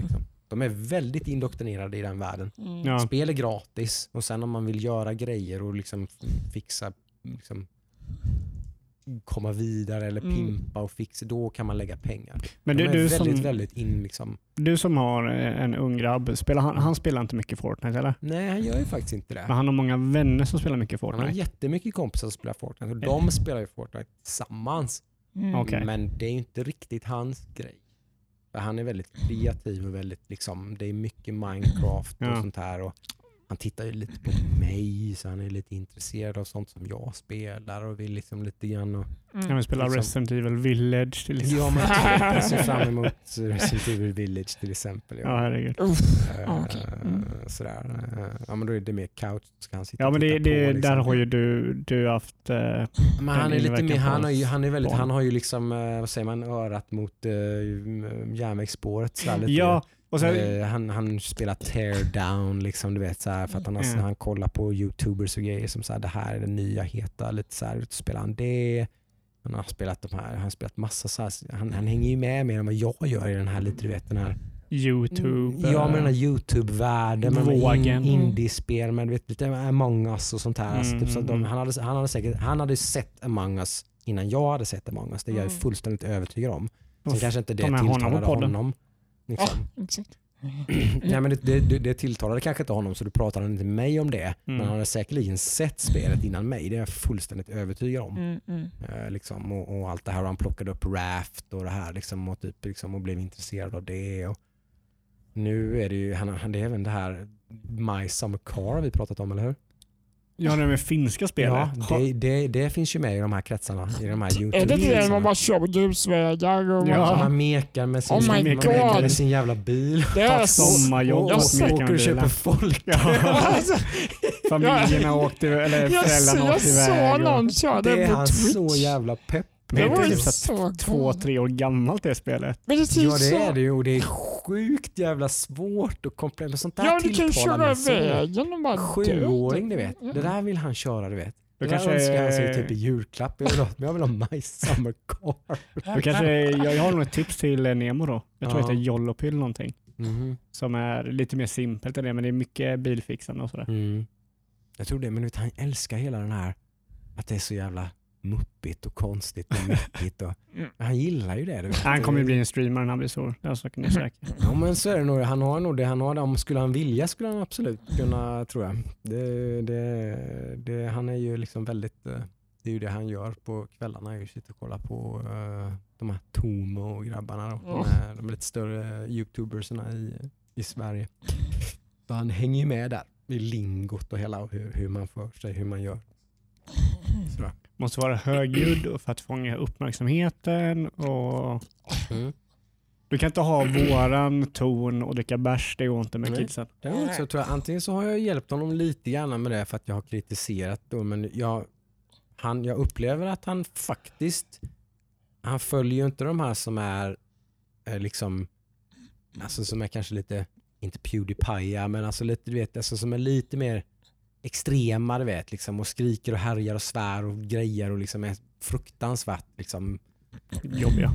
Liksom. De är väldigt indoktrinerade i den världen. Mm. Ja. Spel är gratis och sen om man vill göra grejer och liksom fixa, liksom, komma vidare eller Mm. pimpa och fixa, då kan man lägga pengar. Men De du, är du, väldigt, som, väldigt in liksom. du som har eh, en ung grabb, spelar han, han spelar inte mycket Fortnite eller? Nej, han gör ju faktiskt inte det. Men han har många vänner som spelar mycket Han har Fortnite. jättemycket kompisar som spelar Fortnite och de spelar ju Fortnite tillsammans. Mm. Okej. Men det är ju inte riktigt hans grej. För han är väldigt kreativ och väldigt liksom, det är mycket Minecraft och Ja. sånt här. Och han tittar ju lite på mig så han är lite intresserad av sånt som jag spelar och vill liksom lite grann och, Mm. Kan vi spela liksom- Resident Evil Village till exempel? Ja men jag ser fram (laughs) emot Resident Evil Village till exempel. Ja, herregud. Uff. Eh, ja, okej. Mm. Sådär. Eh, Ja men då är det mer couch. Ska han sitta Ja, men det, det, på, liksom. där har ju du, du haft... Eh, Men han är lite mer, han, har ju, han är väldigt, barn. han har ju liksom, vad säger man, örat mot uh, järnvägsspåret. Så här, lite. ja, sen, Eh, han, han spelar tear down liksom, du vet, så här, för att han, har, Mm. han kollar på youtubers och grejer som så här, det här är det nya heta, lite så här, spelar han det. Han har spelat de här, han har spelat massa så här, han, han hänger ju med mer än vad jag gör i den här lite, du vet den här Youtube. Ja, med den här eh, Youtube-världen, Vågen. in, indiespel, du vet, lite Among us och sånt här. Alltså, Mm, typ, så de, mm. han, hade, han, hade säkert, han hade sett Among us innan jag hade sett Among us. Det är jag Mm. fullständigt övertygad om. Sen kanske inte det ta med honom honom. Ja, Liksom. exakt. (clears throat) Nej, men det, det, det, tilltalade kanske inte honom så då pratade inte med mig om det. Men Mm. han hade säkerligen sett spelet innan mig. Det är jag fullständigt övertygad om. Mm, mm. Eh, liksom, och, och allt det här. Och han plockade upp Raft och det här liksom, och, typ, liksom, och blev intresserad av det. Och nu är det ju, han, han, det är även det här My Summer Car vi pratat om, eller hur? Ja, det med finska spelet. Ja, det, det, det finns ju med i de här kretsarna, i de här Är det det man bara kör på grusvägar? Och Ja. man, mekar med sin, Oh my man mekar med sin jävla bil. det är (laughs) så... sommarjobb och, jag ser- åker och köper folk. Ja, (laughs) Alltså, familjerna åkte, eller jag föräldrarna jag åkte såg iväg. och- någon köra Det det är han så jävla pepp. Det Det är typ så så två, tre år gammalt det spelet. Men det ser Ja så... det är det ju och det är sjukt jävla svårt och komplext. Sånt där Ja, du kan köra vägen och bara Sjuåring du vet. Det där vill han köra du vet. Du Det kanske önskar han sig är- typ i julklapp. Jag vill ha, men jag vill ha My Summer Car. Du kanske, jag, jag har nog ett tips till eh, Nemo då. Jag tror Ja. det heter Jollopy eller någonting. Mhm. Som är lite mer simpelt än det, men det är mycket bilfixande och sådär. Mm. Jag tror det, men vet, han älskar hela den här att det är så jävla muppigt och konstigt och (laughs) mäckigt. Och, Mm. han gillar ju det. Du vet. Han kommer ju bli en streamer när han blir stor. Den saken är säker. (laughs) Ja men så är det nog. Han har nog det. Han har det. Om skulle han vilja skulle han absolut kunna, tror jag. Det, det, det, han är ju liksom väldigt, eh, det är ju det han gör på kvällarna. Ju sitta och kolla på uh, de här Tomo och grabbarna. Då. De, är, de är lite större youtubersarna i, i Sverige. Så han hänger ju med där i lingot och hela hur, hur man för sig, hur man gör. Sådär. Måste vara högljudd för att fånga uppmärksamheten och Mm. du kan inte ha våran ton och dricka bärs, det går inte med Nej. kidsen. Däremot så tror jag antingen så har jag hjälpt honom lite grann med det för att jag har kritiserat då, men jag, han, jag upplever att han faktiskt, han följer ju inte de här som är eh, liksom, alltså som är kanske lite, inte Pewdiepie, men alltså lite, du vet, alltså som är lite mer extrema, du vet, liksom, och skriker och härjar och svär och grejer och liksom är fruktansvärt liksom jobbiga.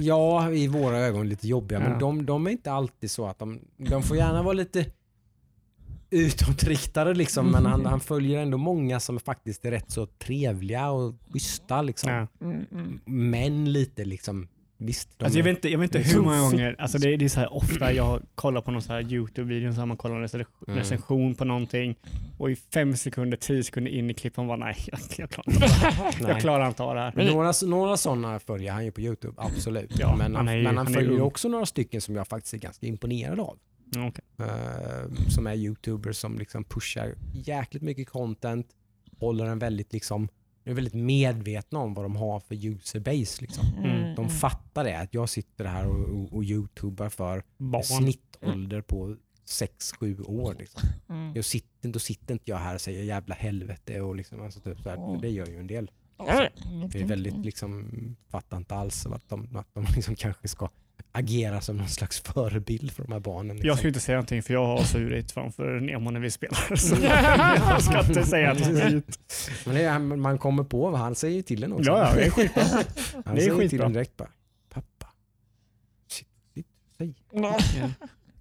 Ja, i våra ögon lite jobbiga. Ja. Men de, de är inte alltid så att de... De får gärna vara lite utåtriktade liksom. Men han, han följer ändå många som faktiskt är rätt så trevliga och schyssta liksom. Ja. Mm, mm. Men lite liksom... Visst, Alltså jag, vet inte, jag vet inte hur många gånger, alltså det, är- det är så här ofta jag kollar på någon så här YouTube-video så har man kollar en recension, Mm. recension på någonting och i fem sekunder, tio sekunder in i klippet man bara nej, jag, jag, klarar, inte, (laughs) jag Nej. klarar inte av det här. Men- Några, några sådana följer han ju på Youtube, absolut. Ja, men han han, är ju- men han han följer ung. också några stycken som jag faktiskt är ganska imponerad av. Mm, okej. Eh, som är youtubers som liksom pushar jäkligt mycket content, håller en väldigt liksom, är väldigt medvetna om vad de har för user base. Liksom. Mm. De fattar det, att jag sitter här och, och, och youtubar för Barn. snittålder på 6-7 år. Liksom. Mm. Jag sitter, då sitter inte jag här och säger jävla helvete och liksom, alltså typ så här, för det gör ju en del. Ja, Det är väldigt liksom, fattar inte alls att de, att de (laughs) liksom kanske ska agera som någon slags förebild för de här barnen. Liksom. Jag ska inte säga någonting för jag har surit framför Nemo när vi spelar. (laughs) Så jag ska inte säga något. Men det är, man kommer på vad han säger till en också. Ja, ja, det är skitbra. Han det är säger till skitbra. en direkt bara, pappa, sitt, sitt, säg. Ja. (laughs)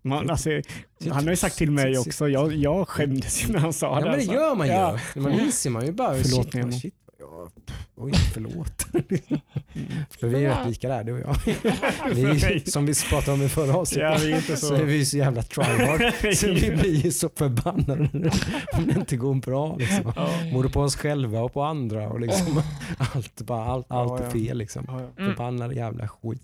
Man, alltså, han har ju sagt till mig också, jag, jag skämdes ju när han sa Ja det. men det alltså. gör man ju. Ja. Man inser man ju bara, Förlåt, shit, Nemo. shit, ja, oj förlåt. (laughs) För vi är rätt lika där du och jag. (laughs) Vi som vi pratade om i förra avsnittet. Ja, vi är inte så. så... är vi så jävla tryhard. (laughs) Så vi blir ju så förbannade om det inte går bra. Liksom. Både på oss själva och på andra. Och liksom, allt, bara, allt, allt är fel. Liksom. Mm. Förbannade jävla skit.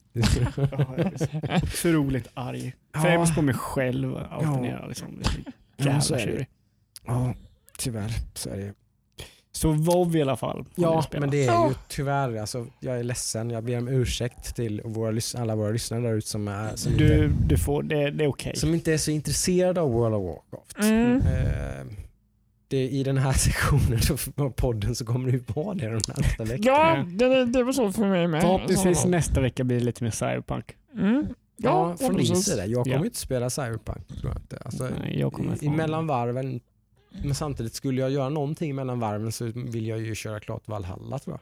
Otroligt arg. Främst på mig själv. Liksom. Ja, Jävla så är det. tjurig. Ja, tyvärr. Så är det. Så WoW i alla fall. Ja, men det är ju tyvärr, alltså, jag är ledsen. Jag ber om ursäkt till våra, alla våra lyssnare där ute som, är, som, du, inte, du får, det, det är okej. som inte är så intresserade av World of Warcraft. Mm. Eh, det, I den här (laughs) sektionen av podden så kommer ju vara det de närmsta veckorna. Ja, det, det var så för mig med. Förhoppningsvis nästa vecka blir det lite mer cyberpunk. Mm. Ja, från din sida. Jag kommer Ja. inte spela Cyberpunk. Tror jag inte. Alltså, Nej, jag kommer i, mellan varven, men samtidigt skulle jag göra någonting mellan varven så vill jag ju köra klart Valhalla tror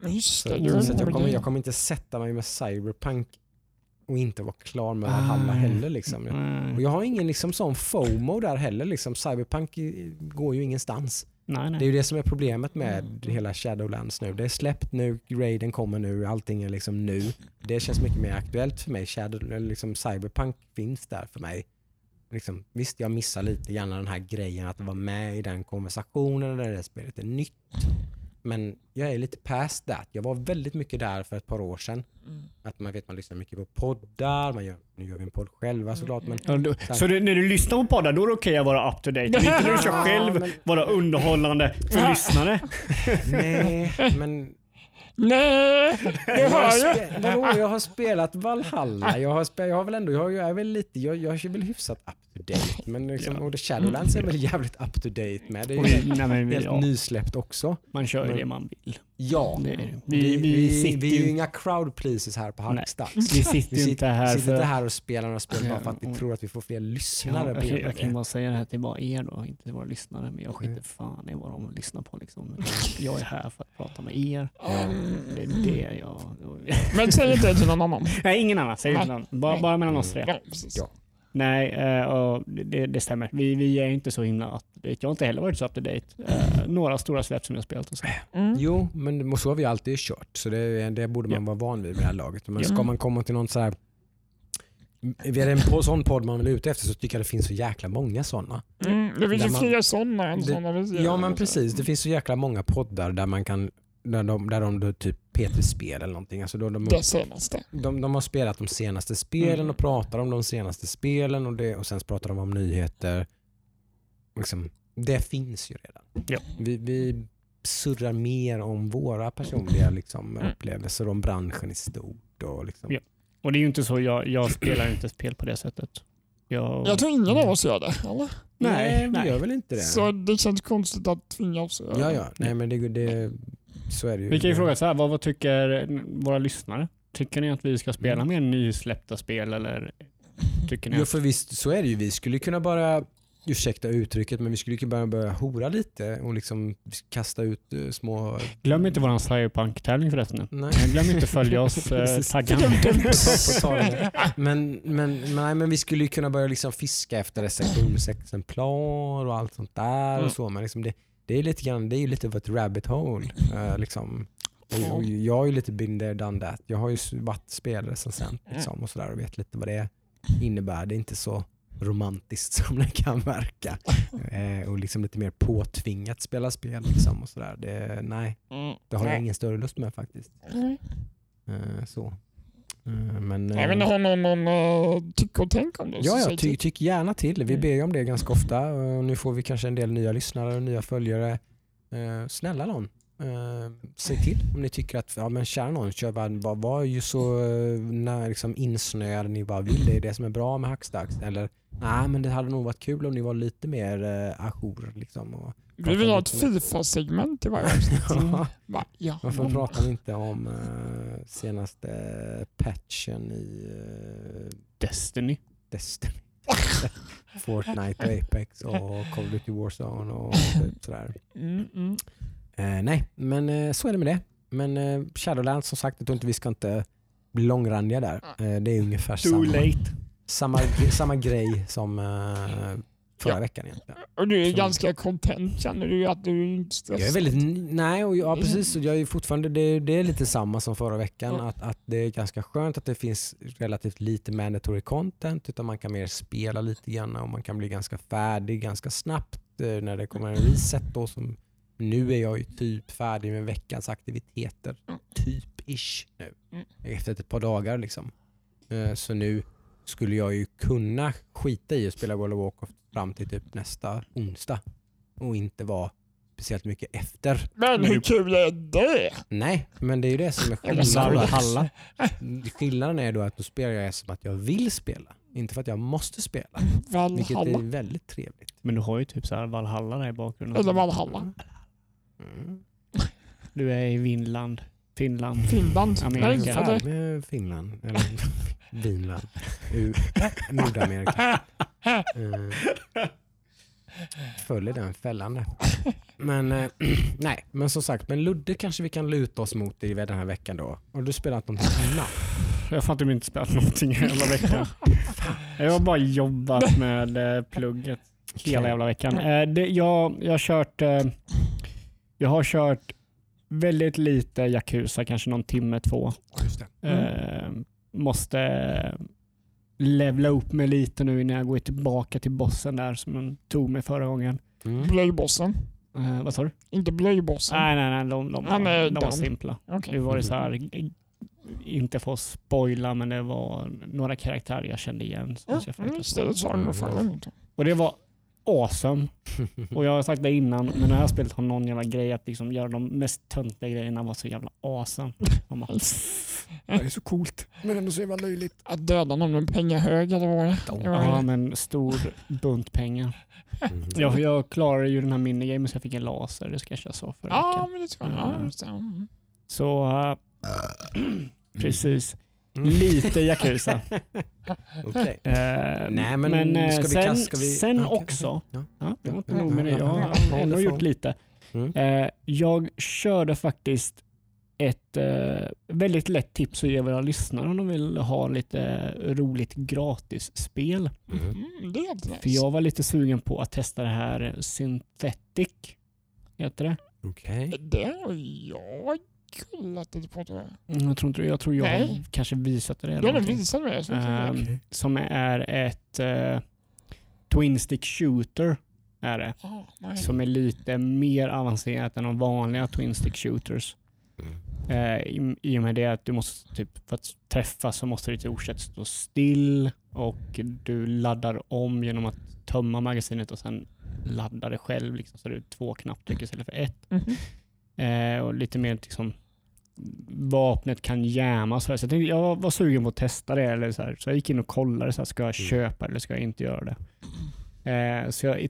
jag. Just Så, det, så att jag, kommer, jag kommer inte sätta mig med Cyberpunk och inte vara klar med Valhalla Ah. heller. Liksom. Nej. Och jag har ingen liksom, sån FOMO där heller. Liksom. Cyberpunk går ju ingenstans. nej, Det är nej. ju det som är problemet med hela Shadowlands nu. Det är släppt nu, raiden kommer nu, allting är liksom nu. Det känns mycket mer aktuellt för mig. Shadow, liksom Cyberpunk finns där för mig. Liksom, visst, jag missar lite grann den här grejen att vara med i den konversationen där det spelet är nytt. Men jag är lite past that. Jag var väldigt mycket där för ett par år sedan. Mm. Att man vet man lyssnar mycket på poddar, man gör, nu gör vi en podd själva såklart. Men, du, så du, när du lyssnar på poddar då är det okej att vara up to date. Inte när du kör Ja, själv, men- vara underhållande för lyssnare. (laughs) nej, men Nej, det jag, har jag. vadå, jag har spelat Valhalla. Jag har, spe, jag har väl ändå, jag, jag är väl lite, jag, jag är väl hyfsat up to date. Men liksom, Ja. och The Shadowlands är väl jävligt up to date med. Det är ju helt ja, nysläppt också. man kör ju Men- det man vill. Ja, Det är det. vi, Vi, vi, vi, vi, sitter är ju inga crowd pleasers här på. Halmstad. vi sitter ju inte här sitter för... här och spelar några spel bara Ja, för att vi tror att vi får fler Ja, lyssnare. jag, grund av jag kan det. bara säga det här till bara er då, inte till våra lyssnare. Men jag skiter Mm. fan i vad de lyssnar på. Liksom. Jag är här för att prata med er. Mm. Det är det jag... Men säg inte det till någon annan. Nej, ingen annan. Säg inte någon. Bara, bara mellan oss tre. Ja, precis. Ja. Nej, eh, och det, det stämmer. Vi, vi är inte så himla up to date. Jag har inte heller varit så up to date. Eh, några stora släpp som jag har spelat och så. Mm. Jo, men så har vi alltid kört. Så det, det borde man vara van vid med det här laget. Men Ja. ska man komma till någon så här... Är det en sån podd man vill ute efter så tycker jag det finns så jäkla många sådana. Mm. Det finns ju fler sådana än sådana vi. Ja men precis, det finns så jäkla många poddar där man kan där de, där de då typ P3-spel eller någonting. Alltså då de, Det senaste. de, de har spelat de senaste spelen Mm. och pratar om de senaste spelen och, det, och sen pratar de om nyheter. Liksom, det finns ju redan. Ja. Vi, vi surrar mer om våra personliga liksom, Mm. upplevelser om branschen i stort. Och liksom. Ja. Och det är ju inte så, jag, jag spelar inte spel på det sättet. Jag, Jag tror ingen av oss gör det, eller? Nej, Nej, vi gör väl inte det. Så det känns konstigt att tvinga oss att göra ja, det. ja. Nej, men det, det, så är det ju. vi kan ju fråga så här, vad, vad tycker våra lyssnare? Tycker ni att vi ska spela Mm. mer nysläppta spel eller tycker ni Jo, för visst så är det ju. Vi skulle kunna bara ursäkta uttrycket, men vi skulle ju börja, börja hora lite och liksom kasta ut eh, små... Glöm inte våran Cyberpunk-tävling förresten. Nej. Glöm inte följa oss. (laughs) eh, tagga. Men, men, nej, men vi skulle ju kunna börja liksom fiska efter recensionsexemplar och allt sånt där. Mm. Och så, men liksom det, det, är lite grann, det är ju lite av ett rabbit hole. eh, liksom. och, och jag är ju lite been there, done that. Jag har ju varit spelrecensent liksom, och, sådär, och vet lite vad det innebär. Det är inte så romantiskt (laughs) som det kan verka. (laughs) Eh, och liksom lite mer påtvingat spela spel. Liksom, och sådär. Det, nej, Mm. det har jag ingen större lust med faktiskt. Mm. Eh, så. Eh, men, inte, eh, har någon, någon uh, tyck och tänk om det? Ja, ja ty, till. tyck gärna till. Vi Mm. ber ju om det ganska ofta. och Nu får vi kanske en del nya lyssnare och nya följare. Eh, snälla någon, eh, säg till om ni tycker att, ja men kära någon, kör bara, var, var ju så eh, när, liksom insnöade ni bara vill. Det är det som är bra med Hackstacks. Eller, nej men det hade nog varit kul om ni var lite mer eh, ajour. Liksom, och, Vi vill ha ett Fifa-segment i varje avsnitt. (laughs) Ja. Va? Ja. Varför pratar ni inte om eh, senaste patchen i eh, Destiny. Destiny. (laughs) Fortnite och Apex och Call of Duty Warzone och typ sådär. Mm, mm. Eh, nej, men så är det med det. Men Shadowlands som sagt, jag tror inte vi ska inte bli långrandiga där. Det är ungefär Too samma, late. samma, samma grej som förra Ja. veckan egentligen. Och du är Som- ganska content känner du att du inte stressar? Jag är väldigt, nej, och ja, precis. Och Jag är fortfarande, det, det är lite samma som förra veckan. Ja. Att, att det är ganska skönt att det finns relativt lite mandatory content. Utan man kan mer spela lite grann och man kan bli ganska färdig ganska snabbt eh, när det kommer en reset. Då, som, nu är jag ju typ färdig med veckans aktiviteter. Mm. Typ-ish nu. Mm. Efter ett par dagar liksom. Eh, Så nu skulle jag ju kunna skita i att spela World of Warcraft fram till typ nästa onsdag. Och inte vara speciellt mycket efter. Men hur kul är det? Nej, men det är ju det som är skillnaden. Valhalla. Skillnaden är då att då spelar jag som att jag vill spela. Inte för att jag måste spela. Vilket är Valhalla. väldigt trevligt. Men du har ju typ så här Valhalla där i bakgrunden. Eller Valhalla. Mm. Du är i Vinland, Finland. Finland. Amerika. Nej, Finland. Eller Vinland. (laughs) U- Nordamerika. Mm. Följer den fällan där. Men eh, (clears throat) nej, men som sagt, men Ludde kanske vi kan luta oss mot i den här veckan då. Och du spelat någonting annat? Jag har fan inte spelat någonting hela veckan. (laughs) Jag har bara jobbat med eh, plugget hela jävla veckan. Eh, det, jag, jag, har kört, eh, jag har kört väldigt lite Yakuza, kanske någon timme, två. Just det. Eh, måste levla upp mig lite nu innan jag går tillbaka till bossen där som den tog mig förra gången. Mm. Blöjbossen. Eh, vad sa du? Inte blöjbossen. Nej, nej, nej. De, de, Han är de, var simpla. Okej. Nu var det så här, inte för att spoila, men det var några karaktärer jag kände igen. Ja, jag mm, just det, det sa du nog förra gången. Och det var awesome. (laughs) Och jag har sagt det innan, men när jag har spelat har någon jävla grej att liksom göra de mest töntiga grejerna var så jävla awesome. Bara, Det är så coolt, men ändå så jävla löjligt. Att döda någon med pengahög eller vad det? det? var ja, det. men stor bunt pengar. Mm. Jag, jag klarade ju den här minigamen så jag fick en laser, det ska jag så förra Ja, men det tror jag. Ja, det. Mm. Så äh, (clears throat) precis, Mm. Lite Yakuza. (laughs) Okej. Eh, Nej, men eh, ska vi sen, kasta- ska vi- sen okej, också, Ja. ja, det var inte nog med det, ja, jag ja, har ändå gjort lite. Mm. Eh, jag körde faktiskt ett eh, väldigt lätt tips att ge våra lyssnare om de vill ha lite roligt gratisspel. Mm. Mm. För jag var lite sugen på att testa det här Synthetic. Heter det? Okej. Det har jag kollat lite på tror jag. Mm, Jag tror, inte, jag, tror jag har Nej. kanske visat det. eller Du det. så jag Ehm, det. Okej. som är ett eh, Twin Stick Shooter. Är det. Ah, nej. Som är lite mer avancerat än de vanliga Twin Stick Shooters. Mm. Eh, i, I och med det att du måste, typ, för att träffa så måste ditt orsett stå still och du laddar om genom att tömma magasinet och sen ladda det själv. Liksom, så det är två knapptryck istället för ett. Mhm. Eh, och lite mer liksom vapnet kan jamma. Så, jag, tänkte, jag var, sugen på att testa det. Eller så, här. så jag gick in och kollade, så här, ska jag Mm. köpa eller ska jag inte göra det? Eh, så jag,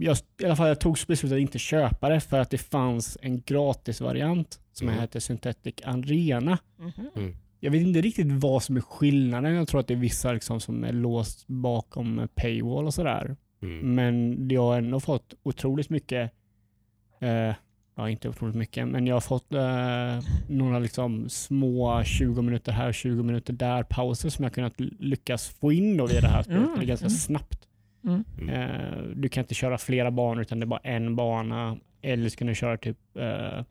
jag, i alla fall, jag tog beslutet att inte köpa det för att det fanns en gratisvariant som Mm. heter Synthetic Arena. Mhm. Jag vet inte riktigt vad som är skillnaden. Jag tror att det är vissa liksom som är låst bakom paywall och sådär. Mm. Men jag har ändå fått otroligt mycket, eh, ja inte otroligt mycket, men jag har fått eh, några liksom små 20 minuter här och 20 minuter där pauser som jag kunnat lyckas få in då via det här spelet. Mm, Det är ganska mm. snabbt. Mm. Eh, du kan inte köra flera banor utan det är bara en bana. Eller så kan du köra typ eh,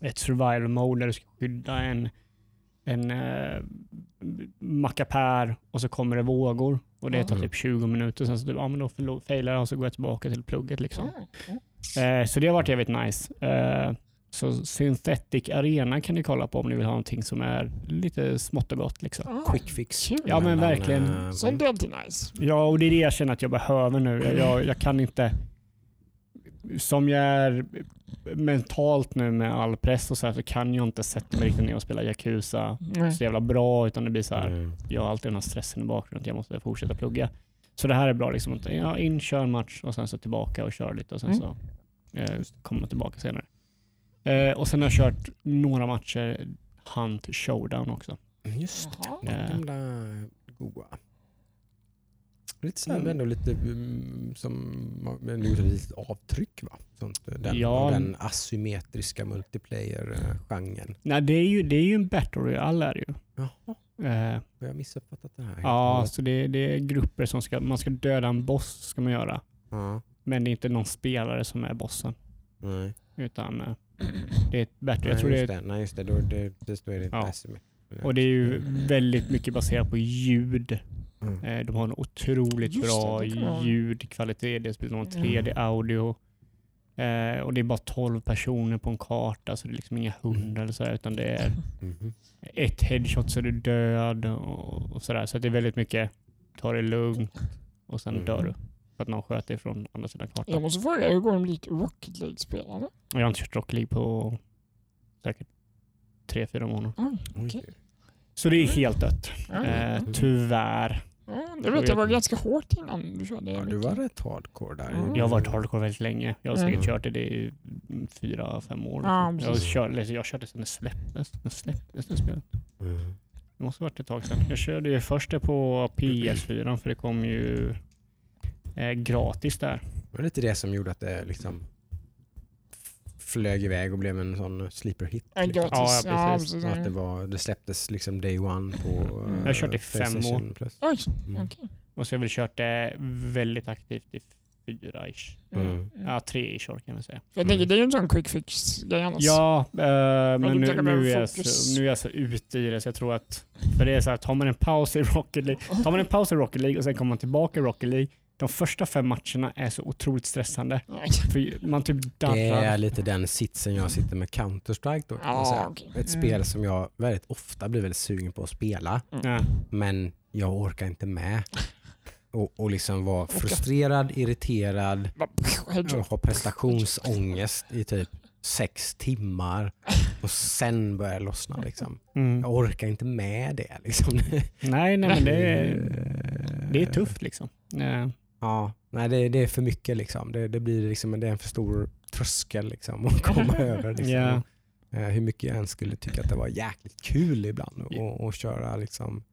ett survival mode där du ska skydda en, en eh, mackapär och så kommer det vågor. Och det tar typ 20 minuter. Sen så typ, ja, men då failar jag och så går jag tillbaka till plugget. Liksom. Eh, så det har varit jävligt nice. Eh, så Synthetic Arena kan ni kolla på om ni vill ha någonting som är lite smått och gott. Liksom. Ah, Quick fix. Kul. Ja, men verkligen. eh, Sånt är alltid nice. Ja, och det är det jag känner att jag behöver nu. Jag, jag, jag kan inte... Som jag är mentalt nu med all press och så här så kan jag inte sätta mig riktigt ner och spela Yakuza Nej. så jävla bra utan det blir så här. Mm. Jag har alltid den här stressen i bakgrunden att jag måste fortsätta plugga. Så det här är bra liksom. Att, ja, in, kör en match och sen så tillbaka och kör lite och sen Mm. så eh, kommer man tillbaka senare. Eh, och sen har jag kört några matcher Hunt Showdown också. Just det, Jaha. de Eh. gamla goa. Lite så här, Mm. ändå lite mm, som, men det ett litet avtryck va? Sånt, den, Ja. den asymmetriska multiplayer-genren. Nej, det är ju, det är ju en battle royale är det ju. Jaha, Eh, har jag missuppfattat det här? Ja, så det, det är grupper som ska, man ska döda en boss ska man göra. ja. Men det är inte någon spelare som är bossen. Nej. Utan eh, det är ett battle. Nej, det just är, det. Nej, just det. Då, det, det, då är det inte Ja. asymmetriskt. och det är ju väldigt mycket baserat på ljud. Mm. Eh, De har en otroligt Just det, bra det jag- ljudkvalitet. Det spelar någon 3D-audio. Eh, och det är bara 12 personer på en karta, så det är liksom inga hundar eller sådär, utan det är (laughs) Mhm. ett headshot så är du död och, och sådär. Så att det är väldigt mycket, ta det lugnt och sen Mm. dör du. För att någon sköt dig från andra sidan kartan. Jag måste fråga, hur går det med Rocket League-spelande? Och Jag har inte kört Rocket League på säkert tre, fyra månader. Oj. okej. Så det är helt dött. Eh, tyvärr. Ja, det vet jag var ganska hårt innan du körde. Ja, du var rätt hardcore där. Mm. Jag har varit hardcore väldigt länge. Jag har säkert Mm. kört det i mm, fyra, fem år. Ja, jag, precis. kör, eller jag körde sedan det släpptes. Det släpptes det spelet. Mm. Det måste ha varit ett tag sedan. Jag körde ju först det på PS4 för det kom ju eh, gratis där. Det var lite det som gjorde att det liksom flög iväg och blev en sån sleeper hit. Ja, liksom. gratis. Ja, Ja, precis. precis. Så att det, var, det släpptes liksom day one på Mm. eh, Jag har kört i fem PlayStation Plus. Oj, Mm. okej. Och så har jag väl kört det väldigt aktivt i fyra ish. Mm. Ja, tre ish år kan jag säga. Jag tänker, det är ju en sån quick fix-grej annars. Ja, eh, men nu, nu, är jag så, nu är jag så ute i det så jag tror att... För det är så här, tar man en paus i Rocket League, (laughs) tar man en paus i Rocket League och sen kommer man tillbaka i Rocket League. De första fem matcherna är så otroligt stressande. För man typ Det är lite den sitsen jag sitter med Counter-Strike då. Säga. okej. Ett Mm. spel som jag väldigt ofta blir väldigt sugen på att spela. Ja. Men jag orkar inte med. Och, och liksom vara frustrerad, irriterad, ha prestationsångest i typ sex timmar och sen börjar det lossna. Liksom. Mm. Jag orkar inte med det. Liksom. Nej, nej, men det är, (laughs) det är tufft liksom. Ja. Nej, det, det är för mycket. Liksom. Det, det, blir liksom, det är en för stor tröskel liksom, att (laughs) komma över. Liksom. Eh, Hur mycket jag än skulle tycka att det var jäkligt kul ibland att köra. Liksom.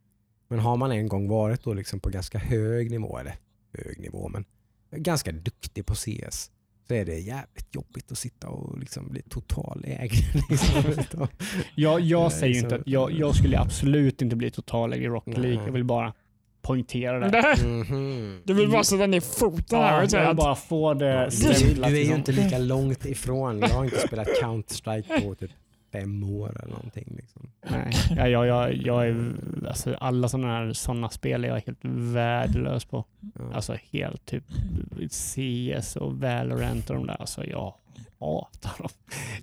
Men har man en gång varit då liksom på ganska hög nivå, eller hög nivå, men ganska duktig på CS så är det jävligt jobbigt att sitta och liksom bli totalägare. (laughs) Liksom. Jag, jag Nej, säger ju inte att jag, jag skulle absolut inte bli totalägare i Rocket Nej. League. Jag vill bara poängtera det. Det- Mhm. Du vill bara sätta ner foten här Ja, och jag säga vill att bara få det Du, du är ju liksom. inte lika långt ifrån. Jag har inte spelat Counter-Strike på typ fem år eller någonting. Liksom. Nej, ja, jag, jag, jag är, alltså, alla sådana här såna spel är jag helt värdelös på. Ja. Alltså helt typ CS och Valorant och de där. Alltså jag hatar dem.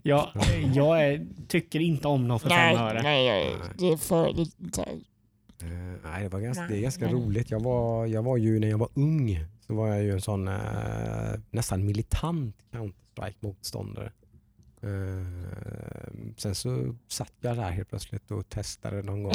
Jag, jag är, tycker inte om dem för fem nej, öre. nej, jag- det är för. Eh, nej, det, var ganska, det är ganska nej. roligt. Jag var, jag var ju när jag var ung så var jag ju en sån eh, nästan militant Counter-Strike-motståndare. Eh, sen så satt jag där helt plötsligt och testade någon gång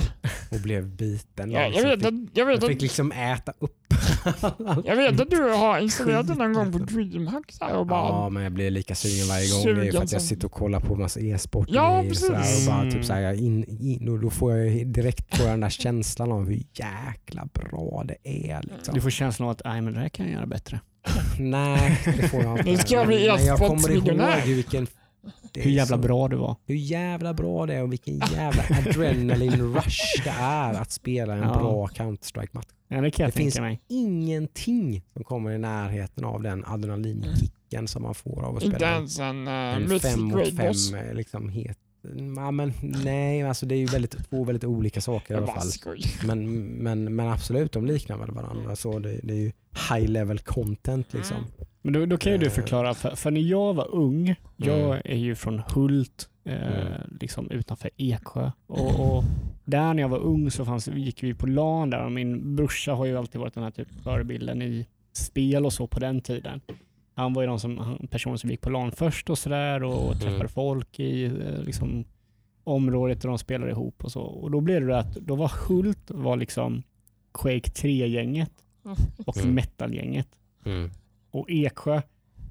och blev biten. Ja, jag, vet fick, att, jag, vet jag fick liksom äta upp (laughs) jag vet att du har installerat den någon gång på DreamHack så här och bara... Ja, men jag blir lika sugen varje gång. Det är för att jag Sugen sitter och kollar på massa e-sport Ja, precis. och bara typ såhär, jag in, in, och då får jag direkt jag den där känslan av hur jäkla bra det är. Liksom. Du får känslan av att Nej, men det här kan jag göra bättre. (laughs) Nej, det får jag inte. Nu ska jag bli Men jag kommer ihåg e-sportsmiljonär. vilken... det Hur jävla så- bra du var. Hur jävla bra det är och vilken jävla adrenaline rush det är att spela en Ja. bra Counter-Strike-match. Ja, det Det finns- mig. Ingenting som kommer i närheten av den adrenalinkicken som man får av att spela en uh, en Mythic fem mot Great fem Boss. eh, liksom het. Ja, men, nej, alltså det är ju väldigt, två väldigt olika saker i alla fall. Men, men, men absolut, de liknar väl varandra. Så det, det är ju high level content liksom. Mm. Men då, då kan ju du Eh. förklara, för, för när jag var ung, jag Mm. är ju från Hult, eh, Mm. liksom utanför Eksjö. Och, och där när jag var ung så fanns, gick vi på LAN där och min brorsa har ju alltid varit den här typ förebilden i spel och så på den tiden. Han var ju de som, personen som gick på LAN först och sådär och, och träffade Mm. folk i eh, liksom, området där de spelade ihop och så. Och då blev det det att då var Hult var liksom Quake 3-gänget och Mm. Metal-gänget. Mm. Och Eksjö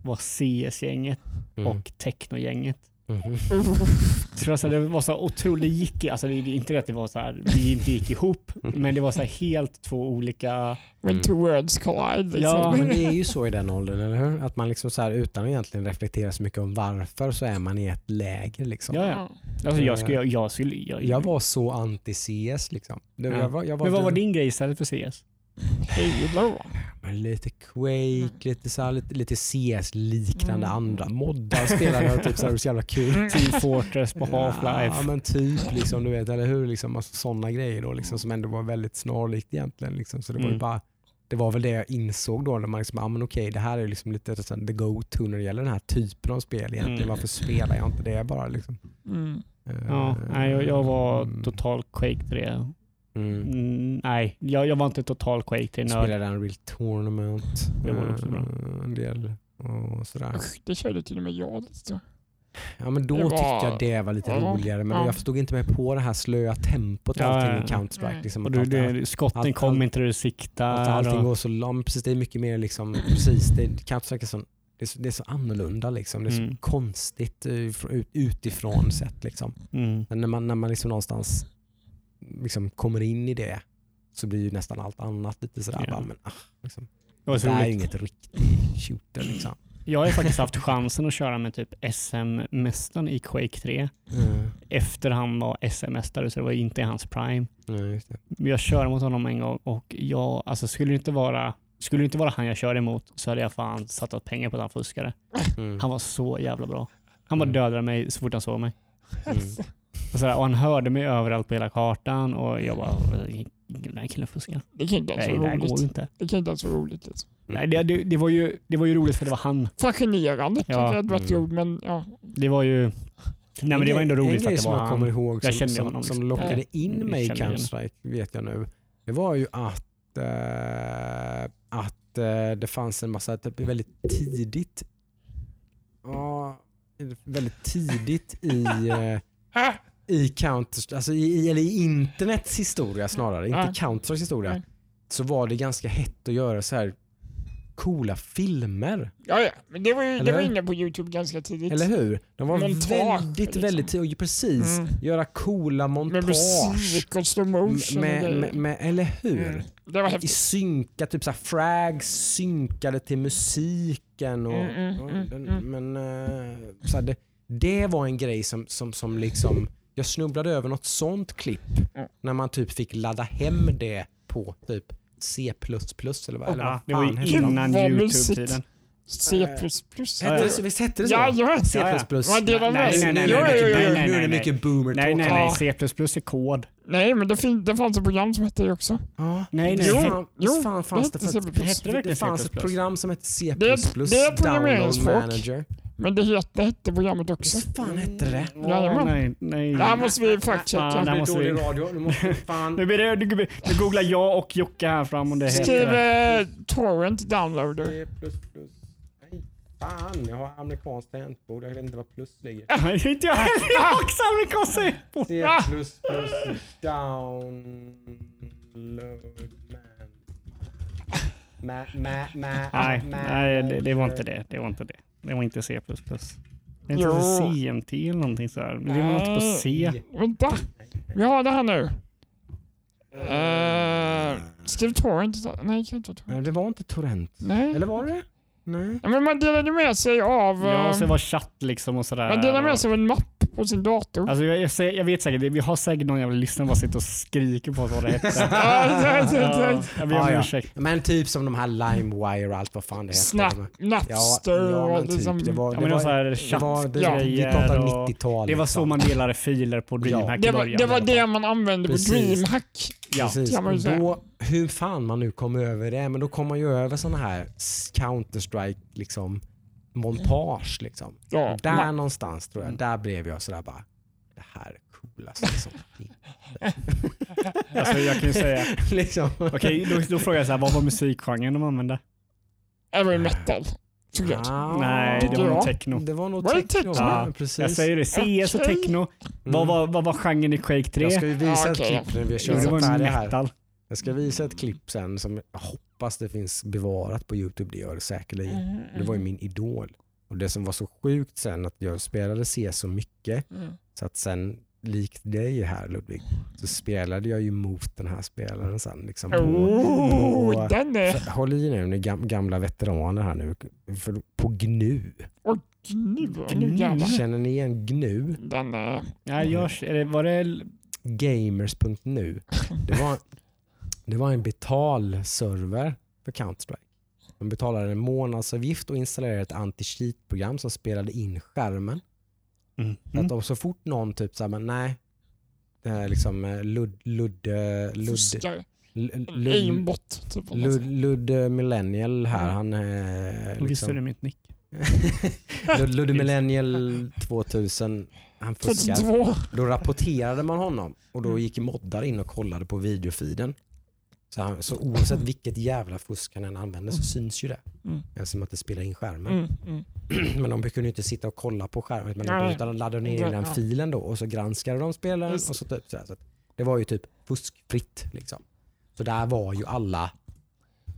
var CS-gänget Mm. och Techno-gänget. Mhm. Så alltså det var så otroligt, det gick alltså det är inte det att det var så här, vi inte gick ihop, men det var så här helt två olika, When two worlds collide. Liksom. Ja, Men det är ju så i den åldern, eller hur? Att man liksom så här, utan att egentligen reflektera så mycket om varför så är man i ett läger. Liksom. ja ja. Alltså jag skulle, jag, jag skulle, jag, Jag var så anti-CS. Liksom. Det, Ja. jag var, jag var Men vad var din grej istället för CS? Halo. Lite Quake, lite, så här, lite, lite CS-liknande Mm. andra moddar spelade jag. Typ, så här, så jävla kul. Mm. Team Fortress på Ja Half-Life. men typ, liksom, du vet, eller hur? Liksom, alltså, sådana grejer då, liksom, som ändå var väldigt snarlikt egentligen. Liksom. Så det var ju Mm. bara det var väl det jag insåg då när man liksom, ah, men okej det här är liksom lite the go-to när det gäller den här typen av spel egentligen. Mm. Varför spelar jag inte det bara liksom? Mm. Ja, Eh, nej, jag, jag var mm, total Quake 3. Mm. Nej, jag, jag var inte total Quake 3 nörd. Spelade en real tournament. Det var också bra. eh, En del och sådär. Usch, Det körde till och med jag lite. Ja men då var- tyckte jag det var lite Ja, roligare men ja. jag förstod inte mig på det här slöa tempot och Ja, allting i. Counter-Strike. Liksom, Och du, det skotten allt- kom allt- inte där du Att siktar. allting och, går så långt. Precis, det är mycket mer liksom, precis, det, Counter-Strike är så, det är så, det är så annorlunda liksom. Det är så Mm. konstigt uh, ut- utifrån sett liksom. mm. Men när man, när man liksom någonstans liksom kommer in i det så blir ju nästan allt annat lite sådär Ja. bara, men ah, liksom. Det Det är ju inget riktigt shooter (clears throat) liksom. Jag har ju faktiskt haft chansen att köra med typ SM-mästaren i Quake 3 Mm. efter han var SM-mästare så det var inte i hans prime. Det. Men Jag körde mot honom en gång och jag, alltså skulle det inte vara skulle det inte vara han jag körde emot så hade jag fan satsat pengar på att han fuskade. Mm. Han var så jävla bra. Han bara Mm. dödade mig så fort han såg mig. Mm. Och, sådär, och han hörde mig överallt på hela kartan och jag bara, den här killen fuskar. Det kan inte ens vara här går roligt. inte. Det kan inte ens vara roligt. Liksom. Nej, det, det, det, var ju, det var ju roligt för det var han. Fascinerande Ja. kanske hade varit Mm. ord, men ja. Det var ju... Nej men det var ändå En roligt för grej att det som var jag han. kommer ihåg Jag som, kände som, honom som liksom. lockade in mig i. Counter-Strike vet jag nu. Det var ju att, eh, att eh, det fanns en massa, typ, väldigt tidigt, ja, väldigt tidigt i, eh, i Counter, alltså i, eller i internets historia snarare, inte Ja. Counter-Strikes historia, Nej. så var det ganska hett att göra så här coola filmer. Ja, ja. Men det var ju det var inne på Youtube ganska tidigt. Eller hur? De var Montage, väldigt, liksom. väldigt tidigt. Precis. Mm. Göra coola Med montage. musik och slow motion Med, med, med, eller hur? Mm. Det var I häftigt. synka, typ såhär frags synkade till musiken. Och, Mm, mm, och mm, mm. Men eh, så här, det, det var en grej som, som, som liksom, jag snubblade över något sånt klipp Mm. när man typ fick ladda hem det på typ C++ eller vad, eller Ja, vad det var ju innan Youtube-tiden. C++. Hette Ja, det så? Visst hette det så? Ja, ja. C++. Ja, ja. Nej, med? nej, nej, Jo, nej, jo, jo, nej, jo. nej, Nu är det mycket boomer Nej, nej, nej. C++ är kod. Nej, men det, fin- det fanns ett program som hette det också. Ja. Nej, nej. Jo, fan, jo, fan fanns det, hette det, det fanns ett program som hette C++ Det är- det är programmeringsfolk. Men det hette, det hette programmet också. Visst fan hette det det? Jajamän. nej, nej. Det här måste vi Ja, fact-checka. där måste vi- radio. Nu måste fan... Nu, blir det, nu, googlar jag och Jocke här fram om det Skriv heter det. eh, torrent downloader. Nej. Fan, jag har amerikanskt tangentbord. Jag vet inte vad plus ligger. (laughs) Nej, inte jag heller. Jag har också amerikansk C Ah! plus plus download man. Ma, ma, ma, Nej, nej det, det var inte det. Det var inte det. Det var inte C++. Det är inte CMT eller någonting sådär. Det var något på C. Vänta, vi har det här nu. Uh, Steve Torrent. Nej, kan inte Torrent. Nej, det var inte torrent. Nej. Eller var det Nej. Ja, Men man delade med sig av... Ja, eh, så det var chatt liksom och sådär. man delade med sig av en mapp på sin dator. Alltså jag, jag, säger- jag vet säkert, vi har säkert någon jävla lyssnare som bara sitter och skriker på oss vad det hette. (laughs) Ja, Ja, jag ber om ja. ursäkt. Men typ som de här LimeWire och allt vad fan det heter. Snap, Ja, Napster ja och men liksom... typ. Det var, Ja, det det var så var, här det var, det, Ja. vi pratar och- 90-tal. Det var så liksom. man delade filer på DreamHack det i var, början. det var det man använde på Precis. DreamHack. Ja. Precis. kan man ju Och säga. då, hur fan man nu kom över det, men då kom man ju över såna här Counter-Strike liksom, montage. Liksom. Ja, Där man, någonstans tror jag, där blev jag sådär bara, det här är coolast. Liksom. (laughs) Alltså jag kan ju säga, (laughs) liksom. okej då, då frågar jag så här, vad var musikgenren de använde? heavy metal. Såklart. Ah, Nej, det var Ja. nog techno. Det var nog Var det techno. Ja, Ja, precis. Jag säger det, CS och techno. Vad, var, vad var genren i Quake 3? Jag ska ju visa Ja, ett okej. klipp när vi har Jo, det var här. Jag ska visa ett klipp sen som jag hoppas det finns bevarat på Youtube. Det gör det säkerligen. Mm, Det var ju min idol. Och det som var så sjukt sen att jag spelade C så mycket mm. så att sen likt dig här Ludvig så spelade jag ju mot den här spelaren sen. Liksom på, Oh, på, den är... för, håll i nu, ni gam, gamla veteraner här nu. För, på GNU. Nu, nu jävlar. Känner ni igen GNU? Den är... Ja, jag, är det, var det... Gamers.nu. Det var, det var en betalserver för Counter-Strike. Man betalade en månadsavgift och installerade ett anti-cheat-program som spelade in skärmen. Mm. Så, att om, så fort någon typ sa men nej, det här är liksom eh, Lud, Lud, Lud, Aimbot. Typ. Lud, Lud Millennial här, han eh, Visste du liksom, mitt nick? (laughs) Lud, Lud Millennial 2000, han fuskar. 42. Då rapporterade man honom och då gick moddar in och kollade på videofiden. Så, han, så oavsett vilket jävla fusk han än använde så syns ju det. Mm. Eftersom att det spelar in skärmen. Mm, mm. (clears throat) Men de kunde ju inte sitta och kolla på skärmen men de, utan de laddade ner Ja. den filen då och så granskade de spelaren. Just. Och så typ, så här, så det var ju typ fuskfritt. Liksom. Så där var ju alla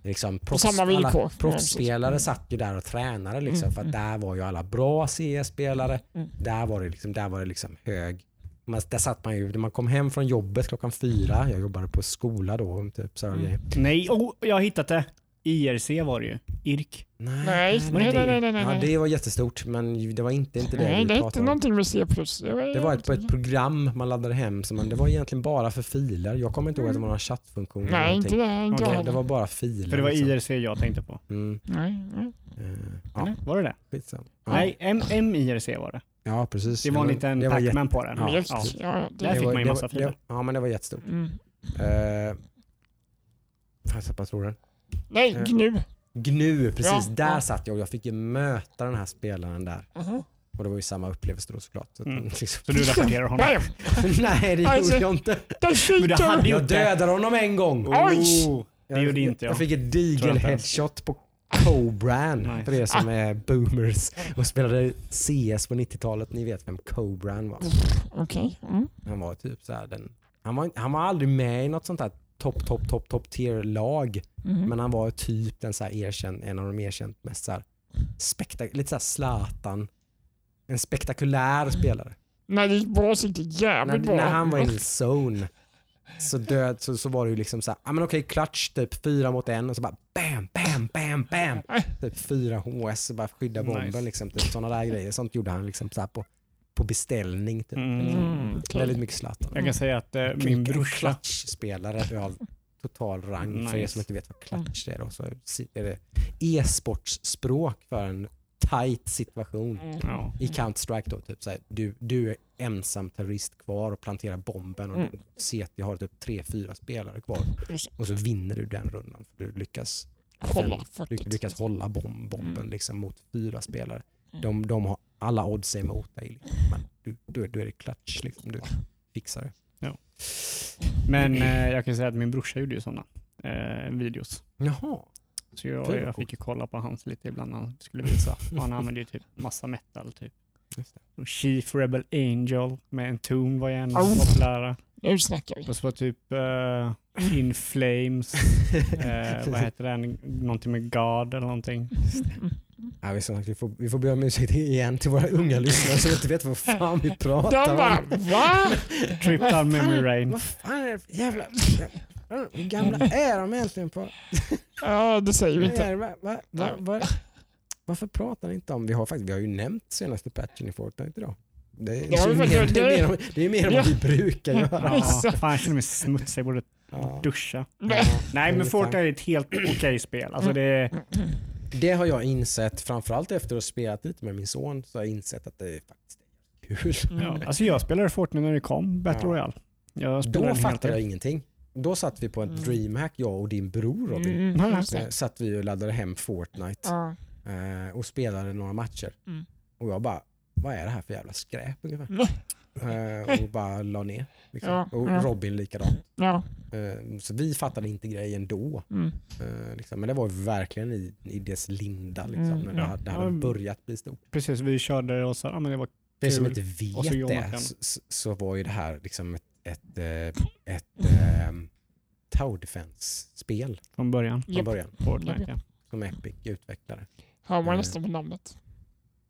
liksom, proffs, alla proffsspelare satt ju där och tränade. Liksom, Mm, för att mm. där var ju alla bra CS-spelare. Mm. Där var det liksom, där var det liksom hög man, där satt man ju, när man kom hem från jobbet klockan fyra, jag jobbade på skola då, typ så Mm. Nej, oh, jag har hittat det. IRC var det ju. IRK. Nej, Nej, men nej, det, nej, nej, nej, Ja, det var jättestort men det var inte, inte det Nej, det är inte pratade om. någonting med C++. Det var, Det var ett, på ett program man laddade hem, så man, det var egentligen bara för filer. Jag kommer inte ihåg att det var någon chattfunktion. eller Nej, inte det. Inte jag Det var bara filer. För det var liksom. IRC jag tänkte på. Mm, Nej, nej. eh, ja? Var det det? skitsamma. Ja, Nej, M- MIRC var det. Ja, precis. Det var en liten det Pac-Man på den. Ja, Ja, Ja. ja, ja, Där det, fick var- man ju det massa filer. det- Ja, men det var jättestort. mm. Eh, Fan, jag tappade tråden. Nej, Eh. GNU. GNU, precis. Ja, där ja. satt jag och jag fick ju möta den här spelaren där. Mhm. Och det var ju samma upplevelse då såklart. Så Mm. liksom. Så du rapporterar honom? (laughs) Nej, det Alltså- gjorde jag inte. Men du hade Jag det. dödade honom en gång. Oj! Oh, det gjorde inte jag. Jag fick ett digel headshot på Cobran. Nice. För er som är boomers och spelade CS på 90-talet. Ni vet vem Cobran var. Okej. Mm. Han var typ så här den, han, var, han var aldrig med i något sånt här topp, topp, topp, topp tier lag. Mhm. Men han var typ den så här erkänd, en av de erkänt mest så här spektak- lite så här Zlatan. En spektakulär spelare. När det det När, jävligt bra. när han var i (laughs) zone så, död, så, så var det ju liksom så här, ja men okej clutch typ fyra mot en och så bara bam, bam, bam, bam. Typ fyra HS så bara skydda bomben Nice. liksom. Typ sådana där grejer. Sånt gjorde han liksom så här på, på beställning. Typ. Mm. Mm, okej. Väldigt mycket Zlatan. Jag kan säga att eh, min brorsa, Clutch-spelare av total rang. För er Nice. som inte vet vad clutch är då, så är det e-sportsspråk för en tight situation. Mm. I Counter-Strike då, typ såhär, du, du är ensam terrorist kvar och planterar bomben och Mm. du ser att jag har typ tre, fyra spelare kvar. Och så vinner du den rundan för du lyckas, Hålla ly- facket. lyckas hålla bom, bomben Mm. liksom mot fyra spelare. Mm. De, de har alla odds emot dig. Liksom. Men du, du, du är det clutch, liksom. du fixar det. men eh, jag kan säga att min brorsa gjorde ju sådana eh, videos. Jaha. Så jag, jag fick ju kolla på hans lite ibland när han skulle visa. Och (laughs) han använde ju typ massa metal typ. Just det. Och Chief Rebel Angel med en ton var ju en Oh. populära. Nu snackar vi. Och så var typ eh, In Flames, (laughs) eh, vad heter den, någonting med God eller någonting. Ja, vi, vi, får, vi får be om ursäkt igen till våra unga lyssnare som inte vet vad fan vi pratar De om. bara va? Trip Down Memory Rain. Vad fan är det för jävla... Hur gamla är de egentligen på? Ja, det säger vi inte. Va, va, va, va, varför pratar ni inte om... Vi har, faktiskt, vi har ju nämnt senaste patchen i Fortnite idag. Det är, Det vi mer, faktiskt- det är, mer, än- det är mer än vad vi brukar göra. Ja, fan jag känner mig smutsig, jag borde Ja. duscha. Nej. (laughs) Nej men. Fortnite är ett helt okej spel. Alltså det Det har jag insett, framförallt efter att ha spelat lite med min son, så har jag insett att det är faktiskt är kul. ja, alltså jag spelade Fortnite när det kom, Battle Ja. Royale. Jag Då fattade jag ingenting. Då satt vi på ett Mm. DreamHack, jag och din bror Robin. Mm, Eh, det. Satt vi och laddade hem Fortnite Ja. eh, och spelade några matcher. Mm. Och jag bara, vad är det här för jävla skräp ungefär? Eh, och bara la ner. Liksom. Ja, och ja. Robin likadant. Ja. Eh, så vi fattade inte grejen då. Mm. Eh, liksom. Men det var verkligen i, i dess linda liksom, Mm, när det, ja. hade- det hade Ja, börjat bli stort. Precis, vi körde och så, ja, men det var För er som Kul. inte så vet Jonathan. det så, så- så var ju det här liksom ett, ett, eh, ett eh, Tower Defense-spel från början. från början Fortnite, ja. som Epic utvecklade. Hör man Eh. nästan på namnet.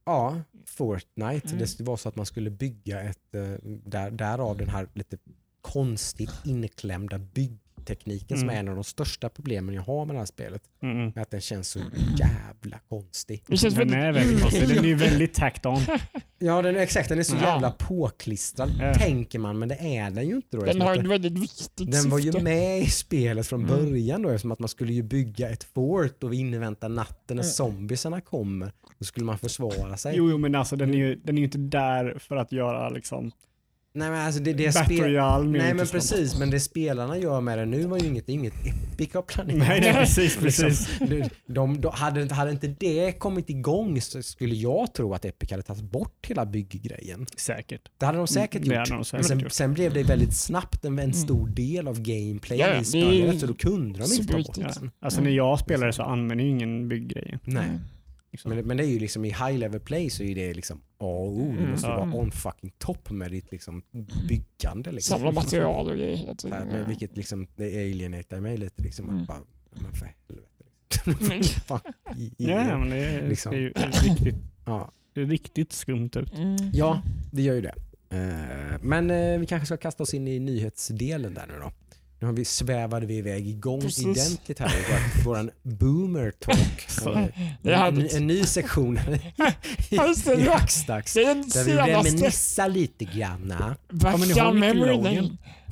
Ja, Fortnite. Mm. Det var så att man skulle bygga ett, eh, där, därav den här lite konstigt inklämda byggtekniken som Mm. är en av de största problemen jag har med det här spelet. Mm, mm. Är att den känns så jävla konstig. Det känns Den är väldigt konstig, den är ju (laughs) väldigt tacked on. Ja, den är, exakt. Den är så Ja. jävla påklistrad, Ja. tänker man, men det är den ju inte då. Den har ett väldigt viktigt Den var ju med i spelet från Mm. början då eftersom att man skulle ju bygga ett fort och invänta natten när Mm. zombiesarna kommer. Då skulle man försvara sig. Jo, jo men alltså den är ju den är ju inte där för att göra liksom Nej men alltså det, det Battle spel... Royale. Nej men sånt. precis, men det spelarna gör med det nu var ju inget, inget Epic har planerat. Nej, nej precis, Liksom, precis. de, de, de, hade, inte- hade inte det kommit igång så skulle jag tro att Epic hade tagit bort hela bygggrejen. Säkert. Det hade de säkert Det gjort. hade de säkert sen, gjort. sen blev det väldigt snabbt en, en stor del av gameplay Ja, ja, i spelet så då kunde de inte ta bort den. Alltså när jag spelade så använde jag ingen bygggrejer. Nej. Mm. Liksom. Men, men det är ju liksom i high level play så är det liksom A och O. Du Mm. måste Ja. vara on fucking top med ditt liksom byggande. Liksom. Samla material och grejer men vilket liksom, det alienatar mig lite. Liksom, Mm. bara, men för helvete. (laughs) Mm. Fan, i, i, Ja, men det är, liksom. ser ju riktigt, ja. det är riktigt skumt ut. Mm. ja, det gör ju det. Eh, men eh, vi kanske ska kasta oss in i nyhetsdelen där nu då. Nu har vi, svävade vi iväg igång Precis. ordentligt här i vår, (laughs) boomer talk. (laughs) En, härligt. en ny sektion (laughs) i, i. Hackstacks. Där vi reminiscar lite granna. men ni Värsta har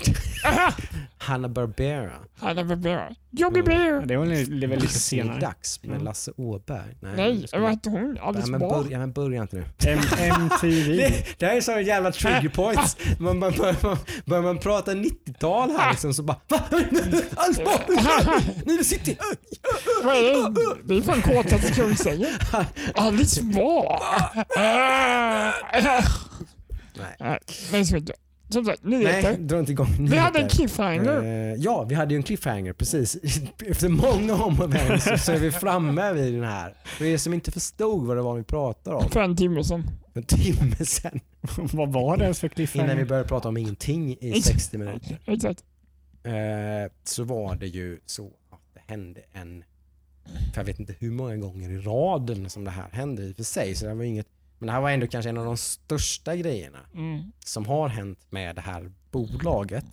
(laughs) Hanna Barbera. Han är väl bra. Jobbig Bear. Det är väl, det lite senare. Disney-dags med Ja. Lasse Åberg. Nej, ska vad vi- hette hon? Nej, Alice men Bah? börja, men börja inte nu. M- MTV. (laughs) Det, det här är så jävla trigger points. Man, man, börjar, man, börjar man prata 90-tal här liksom så bara Va? Alls (laughs) Nu sitter jag... Vad är det? Det är fan kåtaste Kungsängen. Alice Bah. Nej, Nej, men så inte. Som sagt, Nej nyheter. dra inte igång Vi hade en nyheter. cliffhanger. Eh, ja, vi hade ju en cliffhanger, precis. (laughs) Efter många om och men så, så är vi framme vid den här. För er som inte förstod vad det var vi pratade om För en timme sedan. för en timme sedan, (laughs) Vad var det ens för innan vi cliffhanger? började prata om ingenting i 60 minuter, (laughs) Exakt. eh, så var det ju så att det hände en, för jag vet inte hur många gånger i raden som det här hände i och för sig, så det var inget, men det här var ändå kanske en av de största grejerna Mm. som har hänt med det här bolaget.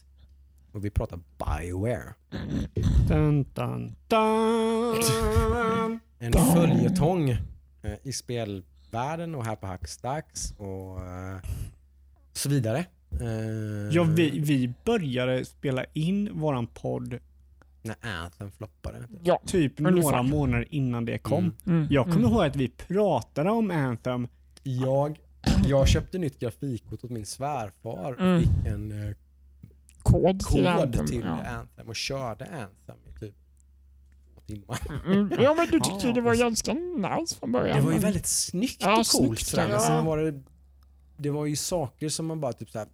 Och vi pratar Bioware. Dun, dun, dun. En följetong eh, i spelvärlden och här på Hackstacks och eh, så vidare. Eh, Ja, vi, vi började spela in våran podd När Anthem floppade. Ja. typ Ungefär. några månader innan det kom. Mm. Mm. Jag kommer mm. ihåg att vi pratade om Anthem. Jag, jag köpte nytt grafikkort åt min svärfar och Mm. fick en eh, Kod till Anthem. till Ja. Anthem och körde Anthem i typ timmar. Mm. ja, men du (laughs) tyckte Ja, det var ganska nice från början. Det var ju väldigt snyggt Ja, och coolt snyggt, sådär, men ja. sen var det det var ju saker som man bara typ såhär,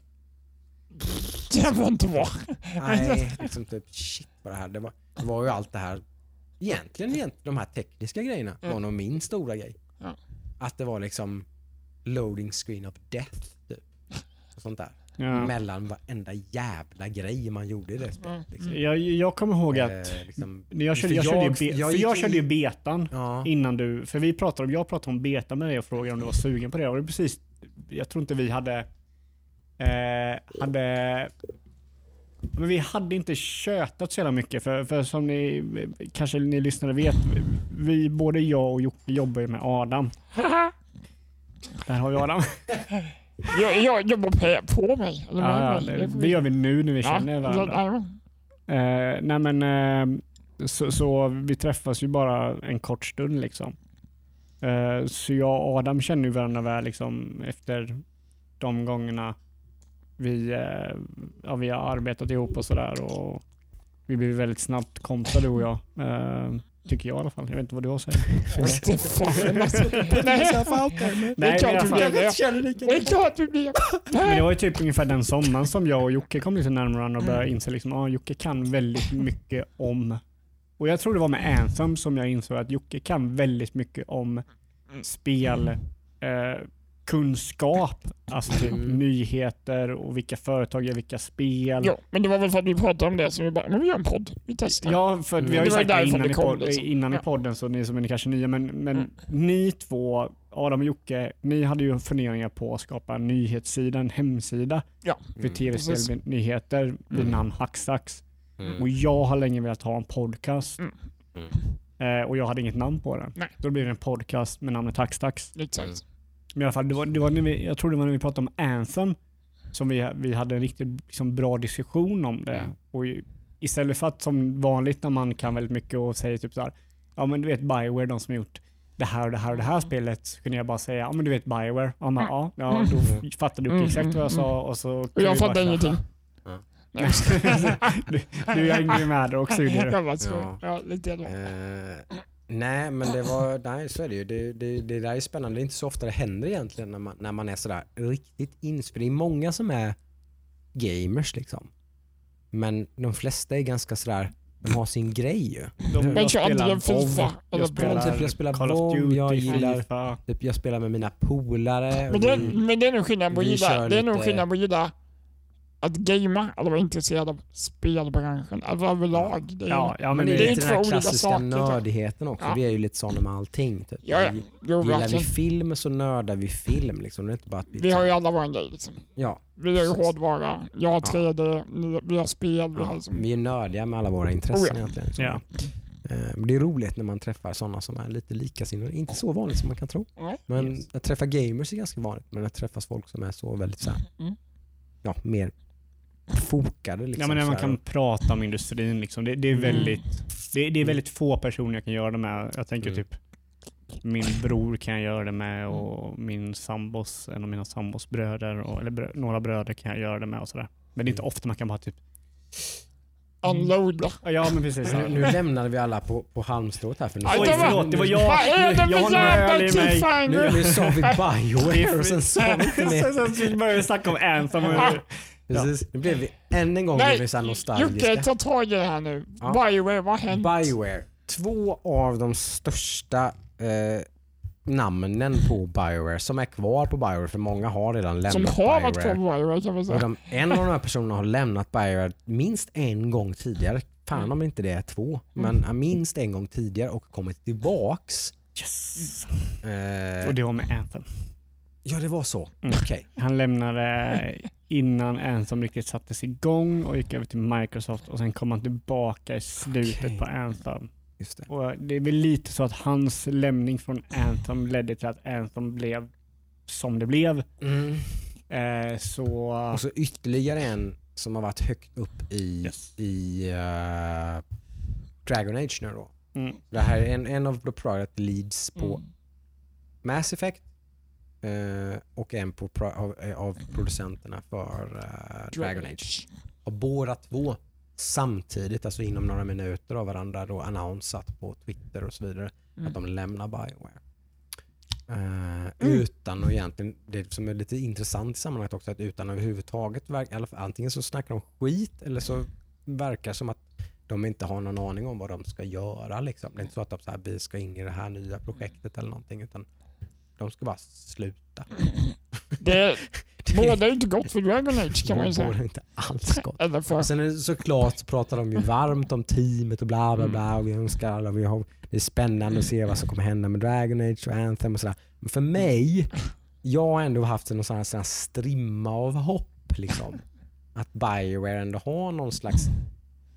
(laughs) Det var inte bra. nej, (laughs) liksom typ shit vad det här, det var, det var ju allt det här egentligen, egentligen de här tekniska grejerna var Mm. nog min stora grej. Att det var liksom loading screen of death. Typ. Och sånt där. Ja. Mellan varenda jävla grej man gjorde i det spelet. Mm. Liksom. Jag, jag kommer ihåg att Eh, liksom, jag körde, för jag, körde ju jag- be, jag för gick jag körde ju i- betan ja. innan du, för vi pratade om, jag pratade om beta med dig och frågade om du var sugen på det och det är precis, jag tror inte vi hade, eh, hade, men vi hade inte tjötat så jävla mycket för, för som ni, kanske ni lyssnare vet, vi, både jag och Jocke jobbar ju med Adam. (laughs) Där har vi Adam. (laughs) jag, jag jobbar på, mig. Eller Ja, det, Det gör vi nu när vi Ja, känner varandra. ja, Eh, nej men, eh, så, så vi träffas ju bara en kort stund liksom. Eh, så jag och Adam känner ju varandra väl liksom efter de gångerna vi, eh, ja, vi har arbetat ihop och sådär. Och vi blev väldigt snabbt kompisar du och jag. Tycker jag i alla fall. Jag vet inte vad du har att säga. (laughs) Det är klart fall. blev det. Det är klart du blev Men det var ju typ ungefär den sommaren som jag och Jocke kom lite närmare varandra och började inse liksom, ah, Jocke kan väldigt mycket om, och jag tror det var med Anthem som jag insåg att Jocke kan väldigt mycket om spel, eh, kunskap, alltså typ Mm. nyheter och vilka företag gör vilka spel. Ja, men det var väl för att vi pratade om det som vi bara, men vi gör en podd. Vi testar. Ja, för vi har ju Det var sagt det innan, det i, kom, podd, liksom. innan i Ja. podden, så ni som är kanske nya, men, men Mm. ni två, Adam och Jocke, ni hade ju funderingar på att skapa en nyhetssida, en hemsida Ja, för Mm, tv-spelnyheter vid Mm. namn Hacksax. Mm. Och jag har länge velat ha en podcast. Mm. Mm. Eh, och jag hade inget namn på den. Nej. Då blev det en podcast med namnet Hackstacks. exakt. Mm. Men i alla fall, det var, det var när vi, jag tror det var när vi pratade om Anthem som vi, vi hade en riktigt liksom, bra diskussion om det. Mm. Och istället för att som vanligt när man kan väldigt mycket och säger typ så här, ja men du vet Bioware, de som har gjort det här och det här och det här spelet, så kunde jag bara säga, ja men du vet Bioware. Ja, men, ja, ja då fattade du Mm, exakt mm, vad jag mm. sa och så Och kunde jag köra. ingenting. (laughs) Nej, (laughs) du, du hängde ju med också gjorde du. Ja. ja, lite grann. Nej, men det var, nej, så är det ju. Det, det, det där är spännande. Det är inte så ofta det händer egentligen när man, när man är sådär riktigt inspirerad. Det är många som är gamers liksom. Men de flesta är ganska sådär, de har sin grej ju. De, Men jag spelar FIFA jag spelar, Typ jag spelar Call of Duty, jag gillar- FIFA. Typ jag spelar med mina polare. Men det, men det är nog skillnad på att gilla, det är nog skillnad på att gilla att gamea eller vara intresserad av spelbranschen. Överlag. Det är, Ja, ja, men det är det är den här klassiska saker, typ. nördigheten också. Ja. Vi är ju lite sådana med allting. Typ. Ja, ja. Jo, Gillar vi film så nördar vi film. Liksom. Det är inte bara att vi, Vi har ju alla våra grejer liksom. ja, Vi har ju hårdvara, jag har 3D, ni- vi har spel, vi har ja, liksom... vi är nördiga med alla våra intressen Oh ja. egentligen. liksom. Ja. Eh, Det är roligt när man träffar sådana som är lite likasinnade. Inte så vanligt som man kan tro. Men att träffa gamers är ganska vanligt. Men att träffa folk som är så väldigt så här, Mm. ja, mer fokade. Liksom, Ja, men när man kan prata om industrin. Liksom. Det, det, är Mm. väldigt, det, det är väldigt få personer jag kan göra det med. Jag tänker Mm. typ min bror kan jag göra det med och min sambos, en av mina sambos bröder, och, eller brö, några bröder kan jag göra det med och sådär. Men det är inte Mm. ofta man kan bara typ, Unloada. ja men precis. Nu, nu lämnade vi alla på, på halmstrået här. För nu, Oj det var- förlåt, det var jag. Vad är det för jävla mig. nu, cliffhanger? nu sa vi (laughs) Bioware och sen sa vi inte mer. (laughs) Sen började vi snacka om Anthem. (laughs) Precis. Nu blev vi än en gång Nej, så här nostalgiska. Jocke, ta tag i det här nu. Ja. Bioware, vad har hänt? Bioware. Två av de största eh, namnen på Bioware som är kvar på Bioware för många har redan lämnat Som har varit Bioware. kvar på Bioware kan man säga. de, en av de här personerna har lämnat Bioware minst en gång tidigare. Fan om inte det är två. Men ja, minst en gång tidigare och kommit tillbaks. Yes. Eh, Och det var med Anthem. ja det var så. Mm. Okej. Han lämnade innan Anthem riktigt sattes igång och gick över till Microsoft och sen kom han tillbaka i slutet Okej. på Anthem. Just det. Och det är väl lite så att hans lämning från Anthem ledde till att Anthem blev som det blev. Mm. Eh, så... Och så ytterligare en som har varit högt upp i, Yes. i eh, Dragon Age nu då. Mm, Det här är en, en av the product leads på Mm. Mass Effect och en på av, eh, av producenterna för eh, Dragon Age. Och båda två samtidigt, alltså inom några minuter av varandra, då annonsat på Twitter och så vidare Mm. att de lämnar Bioware. Eh, Utan att egentligen, det som är lite intressant i sammanhanget också, att utan överhuvudtaget, antingen så snackar de skit eller så verkar som att de inte har någon aning om vad de ska göra. Liksom. Det är inte så att de så här, vi ska in i det här nya projektet eller någonting utan de ska bara sluta. (laughs) Det, båda är inte gott för Dragon Age kan man ju säga. inte alls gott. (laughs) För, sen är det såklart så pratar de ju varmt om teamet och bla bla bla och vi önskar alla, vi har, det är spännande att se vad som kommer hända med Dragon Age och Anthem och sådär. Men för mig, jag har ändå haft en sån här, sån här strimma av hopp liksom. Att Bioware ändå har någon slags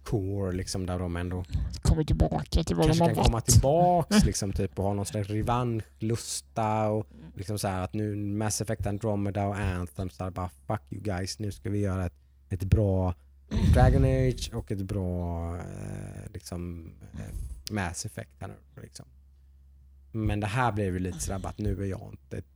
core liksom där de ändå kommer tillbaka till vad de kanske har kan komma tillbaks liksom, typ, och ha någon slags revanschlusta och liksom så här att nu Mass Effect Andromeda och Anthem så här, bara fuck you guys nu ska vi göra ett, ett bra Dragon Age och ett bra eh, liksom, eh, Mass Effect här. Liksom. Men det här blev ju lite sådär att nu är jag inte ett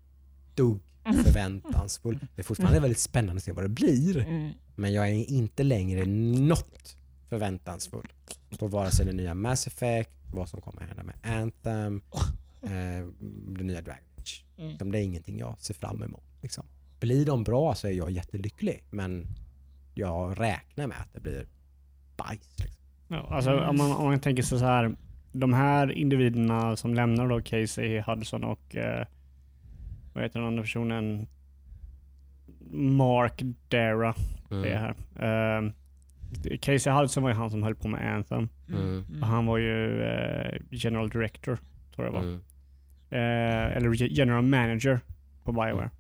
dugg förväntansfull. Det är fortfarande väldigt spännande att se vad det blir. Mm. Men jag är inte längre något förväntansfull på vare sig det nya Mass Effect, vad som kommer hända med Anthem, (laughs) eh, det nya Dragon Age. Mm. Som Det är ingenting jag ser fram emot. Liksom. Blir de bra så är jag jättelycklig, men jag räknar med att det blir bajs. Liksom. Ja, alltså, om, man, om man tänker sig så här. De här individerna som lämnar då Casey Hudson och eh, vad heter den andra personen? Mark Dara. Det är här. Eh, Casey Hudson var ju han som höll på med Anthem. Mm. Och han var ju eh, general director, tror jag det var. Mm. Eh, eller ge- general manager på Bioware.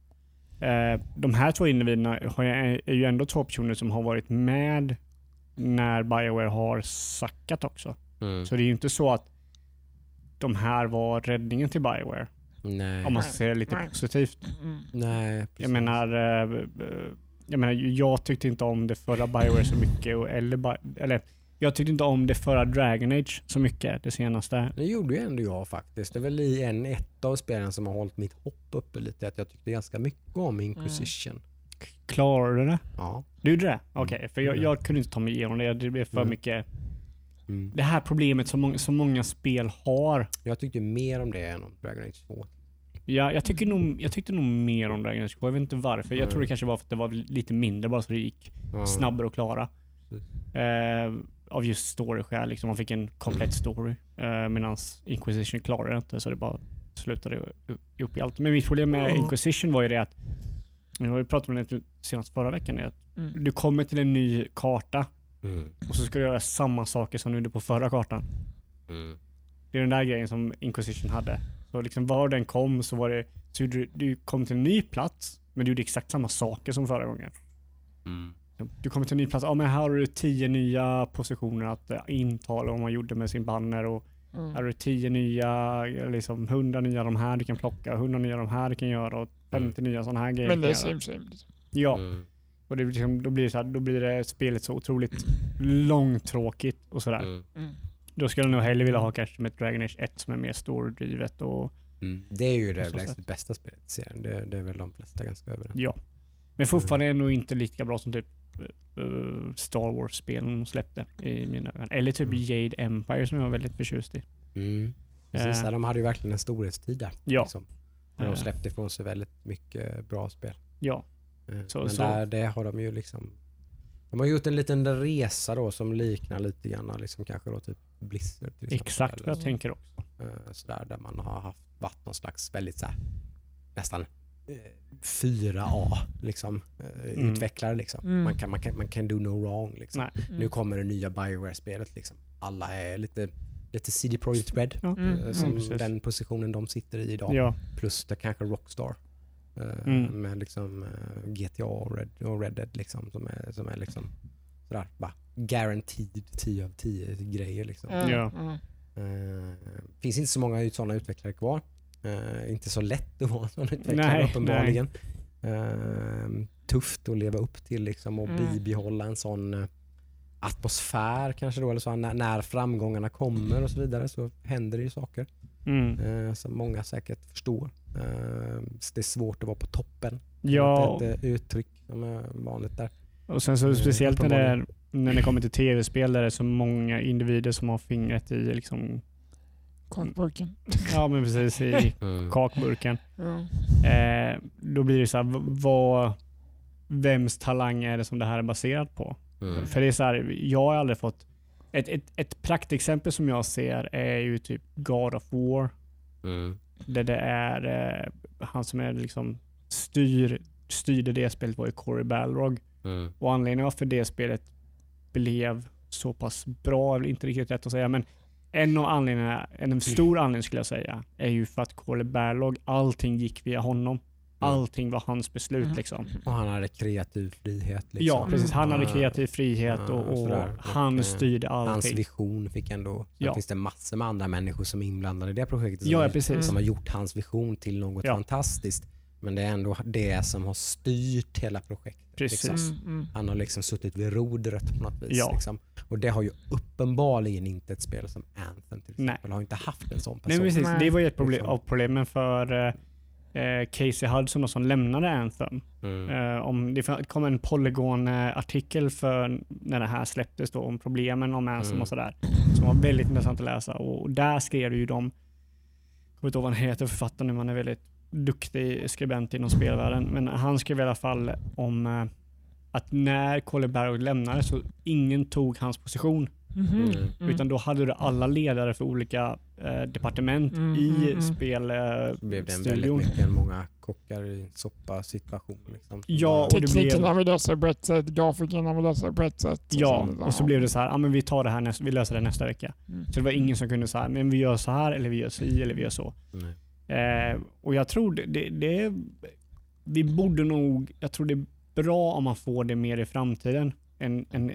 Eh, de här två individerna har ju, är ju ändå två personer som har varit med när Bioware har sackat också. Mm. Så det är ju inte så att de här var räddningen till Bioware. Nej. Om man det lite Nej. positivt. Mm. Nej, Jag menar, eh, eh, jag menar, jag tyckte inte om det förra Bioware så mycket. Och, eller, eller, jag tyckte inte om det förra Dragon Age så mycket, det senaste. Det gjorde ju ändå jag faktiskt. Det är väl i en, ett av spelen som har hållit mitt hopp uppe lite. Att jag tyckte ganska mycket om Inquisition. Klarade du det? Ja. Du gjorde det? Okej, för jag, Mm. jag kunde inte ta mig igenom det. Det blev för Mm. mycket. Mm. Det här problemet som många, som många spel har. Jag tyckte mer om det än om Dragon Age 2. Ja, jag, tycker nog, jag tyckte nog mer om Dragon Age 2. Jag vet inte varför. Jag Mm. tror det kanske var för att det var lite mindre bara så det gick Ja. snabbare att klara. Eh, av just story-skäl. Liksom. Man fick en komplett Mm. story. Eh, Medan Inquisition klarade det inte så det bara slutade upp i allt. Men mitt problem med Mm. Inquisition var ju det att, vi har ju pratat om det senast förra veckan, är att Mm. du kommer till en ny karta Mm. och så ska du göra samma saker som du gjorde på förra kartan. Mm. Det är den där grejen som Inquisition hade. Så liksom var den kom så var det, så du, du kom till en ny plats, men du gjorde exakt samma saker som förra gången. Mm. Du kommer till en ny plats, ja men här har du tio nya positioner att eh, intala vad man gjorde med sin banner och här Mm. har du tio nya, liksom hundra nya de här du kan plocka, hundra nya de här du kan göra och 50 nya sådana här grejer Men det är same same. liksom. Ja, Mm. och det blir liksom, då, blir det så här, då blir det spelet så otroligt långtråkigt och sådär. Mm. Då skulle jag nog hellre vilja ha kanske med Dragon Age 1 som är mer story-drivet och Mm. Det är ju det överlägset bästa spelet i serien. Det, det är väl de flesta ganska överens Ja. Men fortfarande är det nog inte lika bra som typ eh, Star Wars-spelen de släppte i mina ögon. Eller typ Mm. Jade Empire som jag var väldigt förtjust i. mm. Precis, ja, de hade ju verkligen en storhetstid där. Ja. Liksom. De släppte ifrån sig väldigt mycket bra spel. Ja, Så- Men så- Där, det har de ju liksom de har gjort en liten resa då som liknar lite grann liksom kanske då typ Blizzard till exempel. exakt vad jag tänker också. Eh, sådär, där man har haft, varit någon slags väldigt såhär, nästan eh, 4A liksom, eh, Mm. utvecklare. Liksom. Mm. Man, kan, man, kan, man kan do no wrong. Liksom. Mm. Nu kommer det nya Bioware-spelet. Liksom. Alla är lite, lite CD Projekt Red, Ja. Mm. eh, som precis. den positionen de sitter i idag. Ja, Plus det kanske Rockstar. Eh, Mm. Med liksom eh, GTA och Red, och Red Dead liksom, som är, som är liksom sådär, bara guaranteed 10 av 10 grejer. Liksom. Mm. Ja. Mm. Eh, finns inte så många sådana utvecklare kvar. Eh, inte så lätt att vara en sån utvecklare Nej, uppenbarligen. Eh, tufft att leva upp till liksom, och Mm. bibehålla en sån atmosfär kanske då. Eller så, när, när framgångarna kommer och så vidare så händer det ju saker mm. som många säkert förstår. Eh, så det är svårt att vara på toppen. ja. Ett, eh, uttryck som är vanligt där. och sen så eh, speciellt när det, är, när det kommer till tv-spel där det är så många individer som har fingret i liksom, Kakburken. ja men precis i (laughs) kakburken. Ja. Eh, då blir det så här, vad, vems talang är det som det här är baserat på? Mm. För det är så här, jag har aldrig fått Ett, ett, ett praktexempel som jag ser är ju typ God of War. Mm. Där det är eh, han som är liksom styr, styrde det spelet var ju Corey Balrog. Mm. Och anledningen varför det spelet blev så pass bra, inte riktigt rätt att säga, men en av anledningarna, en stor anledning skulle jag säga, är ju för att Corey Balrog, allting gick via honom. Allting var hans beslut Mm. liksom. Och han hade kreativ frihet. Liksom. Ja, precis. Han hade Ja. kreativ frihet Ja, och, och sådär. han Och, eh, styrde Hans allting. vision fick ändå... Sen Ja. finns det massor med andra människor som är inblandade i det projektet. Som, Ja, har, precis. som har gjort hans vision till något Ja. fantastiskt. Men det är ändå det som har styrt hela projektet. Precis. Liksom. Mm, mm. Han har liksom suttit vid rodret på något vis. Ja. Liksom. Och det har ju uppenbarligen inte ett spel som Anthem till Nej. exempel. Har inte haft en sån Nej, person. men precis. Nej. Det var ju ett problem, Liksom. av problemen för eh, Casey Hudson som lämnade Anthem. Mm. Eh, om det kom en Polygon-artikel för när det här släpptes då, om problemen om Anthem Mm. och sådär. Som var väldigt intressant att läsa. Och där skrev ju de, jag kommer inte ihåg vad han heter, författaren nu, man är väldigt duktig skribent inom spelvärlden. Men han skrev i alla fall om eh, att när Colin Barrow lämnade så ingen tog hans position. Mhm. Mm. Mm. Utan då hade du alla ledare för olika eh, departement Mm, i mm, mm. Så blev det en väldigt spelstudion. mycket många kockar i en soppa situation. Liksom. Ja, och det blev- Teknikerna vill lösa på ett sätt, grafikerna vill lösa på ett sätt. Ja, så- och så blev det så här, ja men vi tar det här nästa, vi löser det nästa vecka. Mm. Så det var ingen som kunde säga, men vi gör så här eller vi gör si eller vi gör så. Nej. Eh, och jag tror det, det, det, vi borde nog, jag tror det är bra om man får det mer i framtiden. En, en,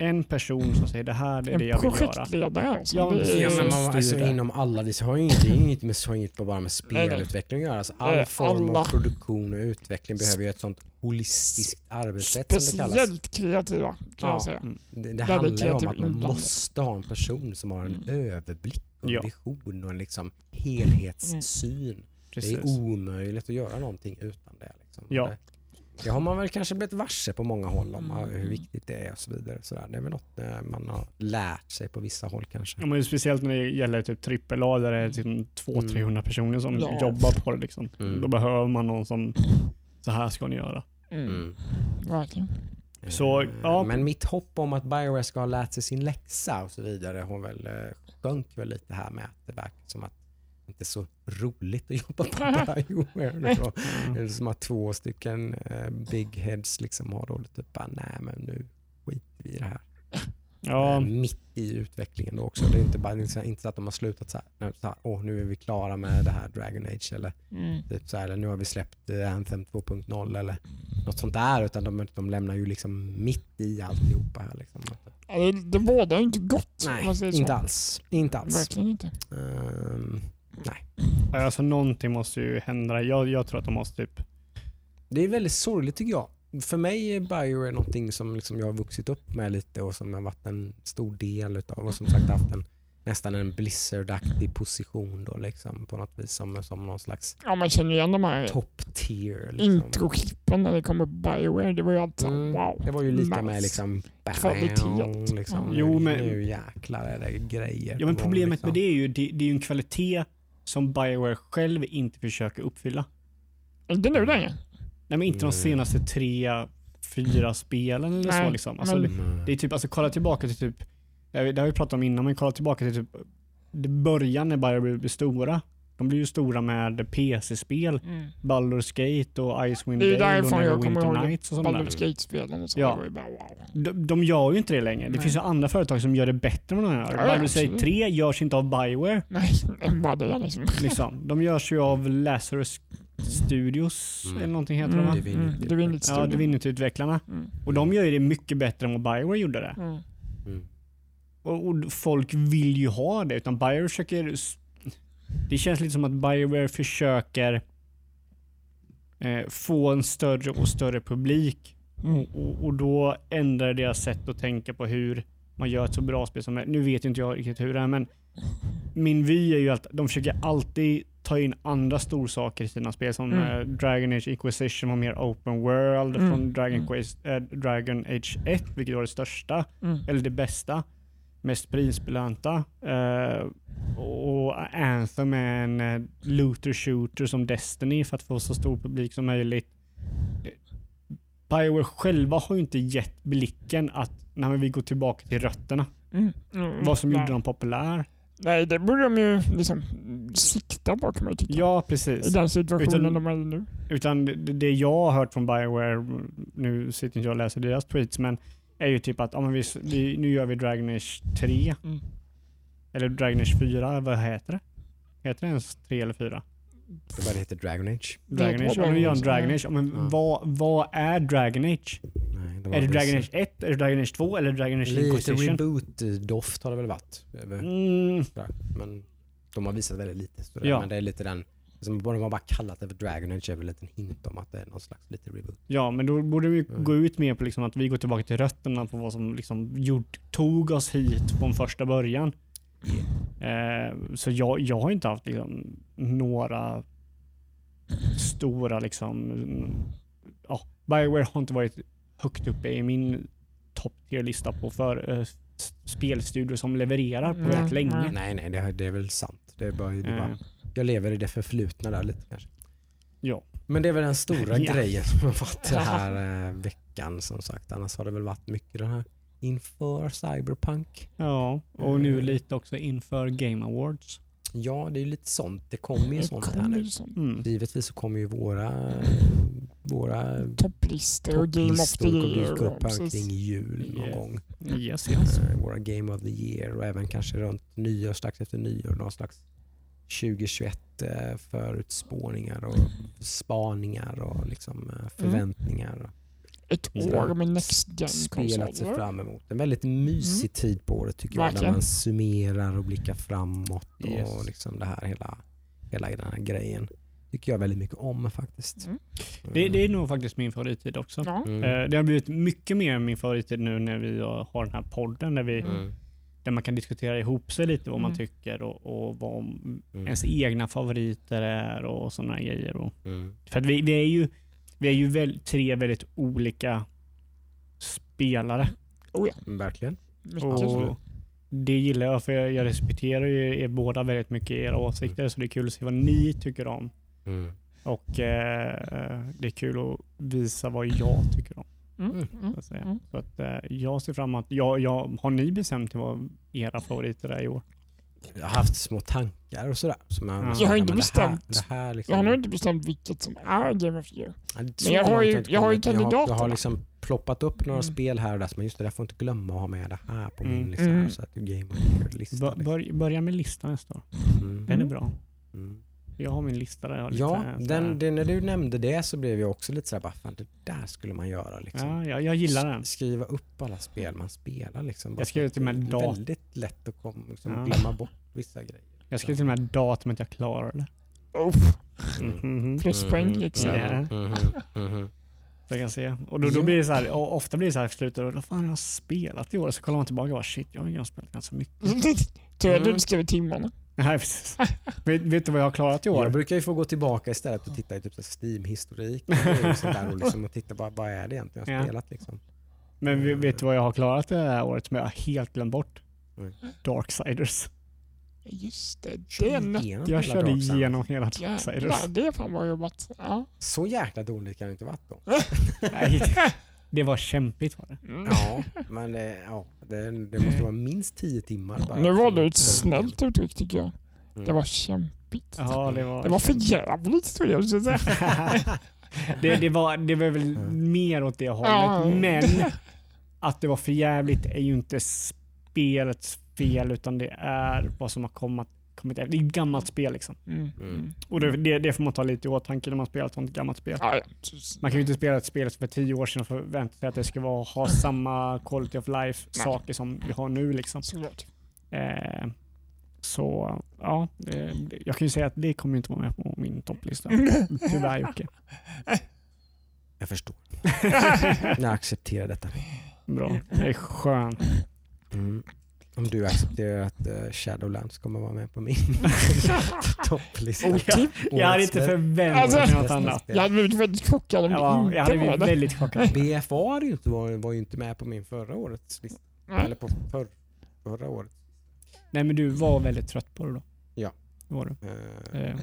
en person som säger det här det är det jag vill göra. projektledare alltså. Ja, det är, Ja, men man, alltså, det. inom alla, det har ju inget, det med, har inget bara med spelutveckling att göra. Alltså, all form alla. av produktion och utveckling behöver ju ett sånt holistiskt arbetssätt som det kallas. speciellt kreativa kan Ja. jag säga. Mm. Det, det handlar det ju om att man måste ha en person som har en överblick och Ja. vision och en liksom helhetssyn. Det Precis. är omöjligt att göra någonting utan det. Liksom. Ja. Det, har man väl kanske blivit varse på många håll om Mm. hur viktigt det är och så vidare. Så där. Det är väl något eh, man har lärt sig på vissa håll kanske. Ja, men speciellt när det gäller typ AAA där det är typ 200-300 personer som Ja. jobbar på det. Liksom. Mm. Då behöver man någon som, så här ska ni göra. Mm. Mm. Verkligen. Så, Eh, ja. Men mitt hopp om att Bioware ska ha lärt sig sin läxa och så vidare har väl eh, sjönk väl lite här med att det verkar som att inte så roligt att jobba på Bioware. (laughs) då. Det är som att två stycken eh, big heads liksom har då typ bara, nej men nu skiter vi i det här. Ja, Eh, mitt i utvecklingen då också. Det är inte, bara, så- inte så att de har slutat så här, nu- så här åh nu är vi klara med det här Dragon Age eller Mm. typ så här, eller nu har vi släppt eh, Anthem 2.0 eller något sånt där utan de, de lämnar ju liksom mitt i alltihopa här. Liksom. Det, det båda är inte gott. Nej, inte alls. Inte alls. Verkligen inte. Ehm, alltså någonting måste ju hända. Jag, jag tror att de måste typ det är väldigt sorgligt tycker jag. För mig är Bioware någonting som liksom jag har vuxit upp med lite och som har varit en stor del utav och som sagt haft en nästan en Blizzard-aktig position då liksom på något vis som, som någon slags Ja, man känner igen de här top tier. Liksom. introklippen när det kommer Bioware. Det var ju alltid Mm, wow. Det var ju lika nice. med liksom, Kvalitet. liksom Ja. Jo, men- nu jäklar är det grejer Ja men problemet liksom. med det är ju det, det är ju en kvalitet som Bioware själv inte försöker uppfylla. Inte nu längre. Nej men inte de Nej. senaste tre, fyra spelen eller Nej, så liksom. Alltså, men- det, Mm. det är typ, alltså kolla tillbaka till typ, det har vi pratat om innan, men kolla tillbaka till typ det början när Bioware blev stora. De blev ju stora med PC-spel, Mm. Baldur's Gate och Icewind Det är Dale och därifrån jag kommer ihåg Nights och sånt där. Baldur's Gate-spelen och så. Ja. Det bara wow. De, de gör ju inte det längre. Det Nej. finns ju andra företag som gör det bättre än de gör. Ja, Baldur's. Gate 3 görs inte av Bioware. Nej, (laughs) vad det liksom. Liksom. De görs ju av Lazarus Studios Mm. eller någonting heter de Mm, va? Divinity. mm, Divinity Ja. Divinity-utvecklarna. Mm. Och de gör ju det mycket bättre än vad Bioware gjorde det. Mm. Och, och folk vill ju ha det, utan Bioware försöker... Det känns lite som att Bioware försöker eh, få en större och större publik. Mm. Och, och då ändrar deras sätt att tänka på hur man gör ett så bra spel som möjligt. Nu vet inte jag riktigt hur det är, men min vy är ju att de försöker alltid ta in andra storsaker i sina spel som Mm. eh, Dragon Age Inquisition var mer open world Mm. från Dragon, Mm. Quest, eh, Dragon Age 1, vilket var det största Mm. eller det bästa, mest prisbelönta. Eh, och Anthem är en eh, looter shooter som Destiny för att få så stor publik som möjligt. Bioware själva har ju inte gett blicken att när vi går tillbaka till rötterna. Mm. Mm. Vad som Nej. gjorde dem populär. Nej, det borde de ju liksom sikta på kan man tycka. Ja, I precis. den situationen Utan- de är i nu. Utan det, det jag har hört från Bioware, nu sitter inte jag och läser deras tweets, men är ju typ att men vi, vi, nu gör vi Dragon Age 3. Mm. Eller Dragon Age 4, vad heter det? Heter det ens 3 eller 4? Det bara heter Dragon Age. Dragon Det Age. Ja, nu gör en Dragon Age. Men Ja. vad, vad är Dragon Age? Nej, det Är det Dragon så- Age 1, är det Dragon Age 2 eller Dragon Age Lite Inquisition? reboot-doft har det väl varit. Mm. Men de har visat väldigt lite. sådär. Ja. Men det är lite den, som bara, de har bara kallat det för Dragon Age är väl en liten hint om att det är någon slags lite reboot. ja, men då borde vi Mm. gå ut mer på liksom att vi går tillbaka till rötterna på vad som liksom gjort, tog oss hit från första början. Eh, så jag, jag har inte haft liksom, några stora liksom, ja, Bioware har inte varit högt uppe i min topp tier-lista på för eh, spelstudior som levererar på Mm, rätt länge. Nej, nej, det, det är väl sant. Det är bara, det är bara, Eh, jag lever i det förflutna där lite kanske. ja. Men det är väl den stora (laughs) Ja. grejen som har varit den (laughs) här eh, veckan som sagt. Annars har det väl varit mycket den här inför Cyberpunk. ja, och nu lite också inför Game Awards. Ja, det är ju lite sånt. Det kommer ju sånt här nu. Mm. Givetvis så kommer ju våra, våra Topplistor och Game of the Year. dyka upp här kring jul någon Yeah. gång. Yes, yes. Eh, Våra Game of the Year och även kanske runt nyår, strax efter nyår, någon slags 2021 eh, förutspåningar och spaningar och liksom eh, förväntningar. Ett Ja. år med Next Spel att se Gen-konsoler. fram emot. En väldigt mysig tid på året tycker jag. Där Verkligen. man summerar och blickar framåt Yes. och liksom det här hela, hela den här grejen. Tycker jag väldigt mycket om faktiskt. Mm. Det, det är nog faktiskt min favorittid också. Ja. Mm. Det har blivit mycket mer min favorittid nu när vi har den här podden där, vi, Mm. Där man kan diskutera ihop sig lite vad man Mm. tycker och, och vad Mm. ens egna favoriter är och sådana grejer. Och, Mm. för att vi, vi är ju, vi är ju väl, tre väldigt olika spelare. Verkligen. Mycket. Och det gillar jag för jag, jag respekterar ju er båda väldigt mycket era åsikter så det är kul att se vad ni tycker om. Mm. Och eh, det är kul att visa vad jag tycker om. Mm. Mm. Mm. Så att. Mm. Så att, eh, jag ser fram emot, jag, jag, har ni bestämt vad era favoriter är i år? Jag har haft små tankar och sådär. Som jag, Ja. Jag har inte det bestämt. Här, det här liksom, Jag har nog inte bestämt vilket som är Game of the Year. Ja, det- Men jag har ju- jag har ju kommit. Jag har, jag kandidaterna. har liksom ploppat upp några Mm. spel här och där. Så man just det, jag får inte glömma att ha med det här på min Mm. lista. Mm. Här, så att det är Game of the Year-lista. Liksom. bör, börja med listan nästa år. Mm. Den är Mm. bra. Jag har min lista där jag har lite Ja, den, det, när du nämnde det så blev jag också lite såhär, bara, fan det där skulle man göra. Liksom. ja, jag, jag gillar den. Skriva upp alla spel man spelar. Liksom, Jag skrev till och med dat- väldigt lätt att kom, liksom, Ja. glömma bort vissa grejer. Jag skrev till och med datumet jag klarade det. Oh, Mhm. pluspoäng Mhm, liksom. Mhm, mhm. Så jag kan se. Och då, då blir det så här, och ofta blir det så här i slutet, och vad fan har jag spelat i år? Så kollar man tillbaka och bara shit, jag har spelat ganska mycket. (laughs) Tur att du Mm. skrev timmarna. (laughs) Nej, precis. vet, vet du vad jag har klarat i år? Jag brukar ju få gå tillbaka istället och titta i typ Steam-historik och sånt där och, liksom, och titta bara, vad är det egentligen jag har Ja. spelat liksom. Men vet- vet du vad jag har klarat det här året som jag har helt glömt bort? Mm. Darksiders. Just det, den. Jag hela körde Darksiders. igenom hela Darksiders. Jävlar, det är fan bra jobbat. Ja. Så jäkla dåligt kan det inte varit då. (laughs) Nej, det var kämpigt var det. Mm. Ja, (laughs) men det, ja, det, det måste vara minst 10 timmar bara. Nu var det ett snällt uttryck tycker jag. Mm. Det var kämpigt. Ja, det var... Det var för jävligt skulle jag säga. (laughs) det, det, var, det var väl Mm. mer åt det hållet. Men att det var för jävligt är ju inte spelets fel utan det är vad som har kommit, kommit efter. Det är ett gammalt spel liksom. Mm. Mm. Mm. Och det, det, det får man ta lite i åtanke när man spelar ett sånt gammalt spel. Ja. Man kan ju inte spela ett spel för tio år sedan och förvänta sig att det ska vara, ha samma quality of life Nej. saker som vi har nu liksom. Eh, så ja, det, jag kan ju säga att det kommer inte vara med på min topplista. (laughs) Tyvärr Jocke. Jag förstår. (laughs) Jag accepterar detta. Bra, det är skönt. Mm. Om du accepterar att uh, Shadowlands kommer vara med på min (laughs) topplista. Otipp. Jag hade inte förväntat mig Alltså- något annat. Jag hade blivit väldigt chockad om Jag, det var, inte jag hade blivit väldigt chockad. BFA var ju inte, var, var ju inte med på min förra årets lista. Nej. Eller på för, förra året. Nej men du var väldigt trött på det då. Ja. Det var du. Eh, Eh,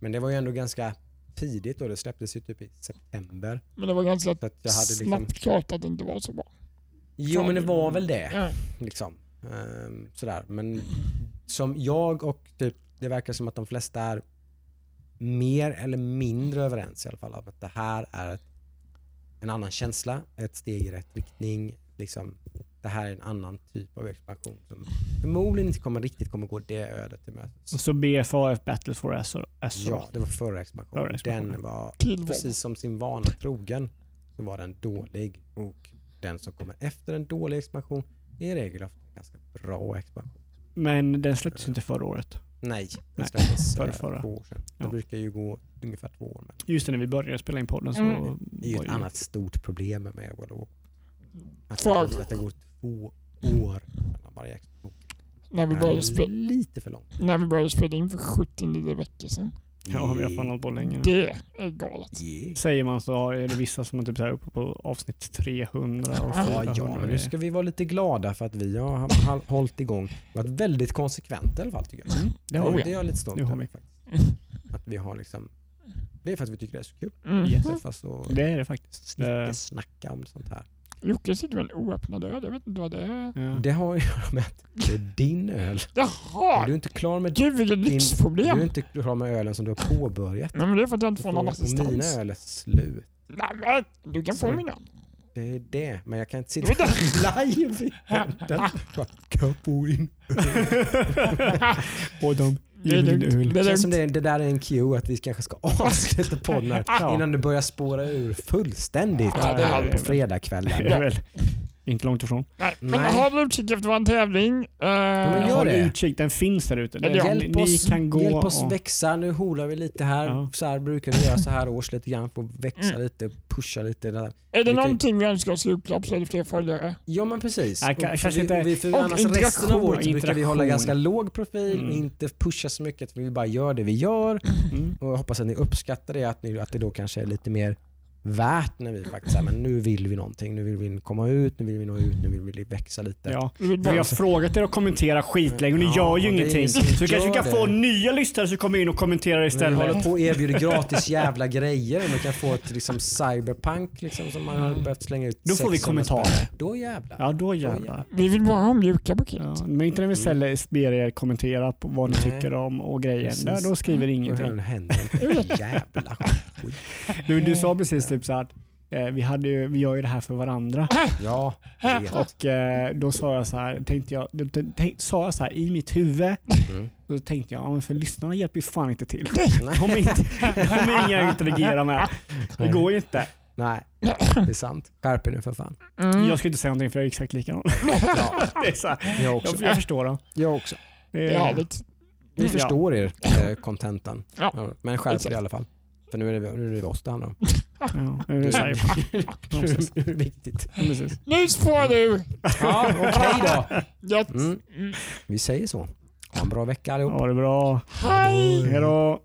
Men det var ju ändå ganska tidigt och det släpptes ju typ i september. Men det var ganska Så att jag hade liksom... snabbt klart att det inte var så bra. Jo men det var väl det. Ja. Liksom. Ehm, sådär. Men som jag och typ, det verkar som att de flesta är mer eller mindre överens i alla fall. Att det här är ett, en annan känsla, ett steg i rätt riktning. Liksom, det här är en annan typ av expansion som förmodligen inte kommer riktigt kommer gå det ödet till mötes. Så BFAF Battles for Azeroth. Ja, det var förra expansionen. Förra expansionen. Den var precis som sin vana trogen så var den dålig och den som kommer efter en dålig expansion är i regel ofta ganska bra expansion. Men den släpptes inte förra året. Nej, den släpptes förra, eh, förra. två år sedan. Ja. Det brukar ju gå ungefär två år. Men Just det, när vi började spela in podden så Mm. det är ju ett annat stort problem med World of Warcraft. Att, För- att det går två år mellan varje expansion. När vi började spela, lite för långt. när vi började spela in för 79 veckor sedan. Ja, vi har fan hållit på länge. Det är galet. Yeah. Säger man så är det vissa som är typ så här uppe på avsnitt 300 och Ja, 400. Ja, ja, men nu ska vi vara lite glada för att vi har ha- hållit igång. varit väldigt konsekventa i alla fall tycker jag. Mm, det har vi. ja. Det är jag lite stolt över vi. faktiskt. Att vi har liksom, det är för att vi tycker det är så kul. Mm. Yes. Det är det faktiskt. snacka, Det, snacka om sånt här. Jocke sitter väl oöppnad öl? Jag vet inte vad det är. ja. Det har (laughs) att göra med att det är din öl. Jaha! du är inte klar med Gud vilket din, du är lyxproblem. inte klar med ölen som du har påbörjat. Nej men det är för att jag inte får någon och mina assistans. öl är slut. Nej men du kan få Sorry. mina. Det är det, men jag kan inte sitta (laughs) live i podden. Kan jag få in (laughs) och de Det är lugnt. är känns som det, det där är en cue att vi kanske ska avsluta (laughs) podden här Ja. innan det börjar spåra ur fullständigt Ja, det det. på fredagskvällen. Inte långt ifrån. Nej, men Nej. håll utkik efter vår tävling. Eh, men gör Håll det. utkik, den finns där ute. Ja, det- Ni Hjälp oss, kan gå hjälp oss och, växa. Nu holar vi lite här. Ja. Så här brukar vi göra så här års lite grann. Få växa Mm. lite, pusha lite. Där. är det vi kan- någonting vi önskar oss i upplopp så är det fler följare. Ja men precis. Nej, Och ka- för kanske vi, inte- och vi, för och annars resten av året så brukar vi hålla ganska låg profil Mm. och inte pusha så mycket. För vi bara gör det vi gör. Mm. Och jag hoppas att ni uppskattar det. Att, ni, att det då kanske är lite mer värt när vi faktiskt säger men nu vill vi någonting. Nu vill vi komma ut, nu vill vi nå ut, nu vill vi växa lite. Ja. Vi har frågat er att kommentera skitlänge och ni Ja, gör ju det ingenting. Så vi kanske kan det. få nya lyssnare som kommer in och kommenterar Men vi håller istället. på och erbjuder gratis jävla grejer. Man kan få ett liksom cyberpunk liksom, som man har behövt slänga ut Då får vi 600 kommentarer. Då jävlar. Ja, då jävlar. vi vill bara ha mjuka paket. Ja, men inte när vi ställer, ber er kommentera på vad ni Nej. tycker om och grejen. Precis. Där, då skriver Då ingenting. (laughs) jävla skit. Du, du sa precis typ så att eh, vi, hade ju, vi gör ju det här för varandra. (clears throat) Ja. Och eh, då sa jag så här, tänkte jag, då, tänk, sa jag så här i mitt huvud, Mm. då tänkte jag, ja, men för lyssnarna hjälper ju fan inte till. De är (laughs) inte, de är inga att interagera med. Det går ju inte. Nej, det är sant. Skärp nu för fan. Mm. Jag ska inte säga någonting för jag är exakt likadan. Ja, (laughs) Det är så här, jag också. jag, jag förstår dem. Jag också. Det Det är härligt. Vi förstår er, eh, contentan. Ja. Men skärp er i alla fall. För nu är det, nu är det oss det handlar om. Ja, det (laughs) är det viktigt. Nu får du! Ja, okej då. Mm. Vi säger så. Ha en bra vecka allihop. Ha det bra. Hej! Hej då.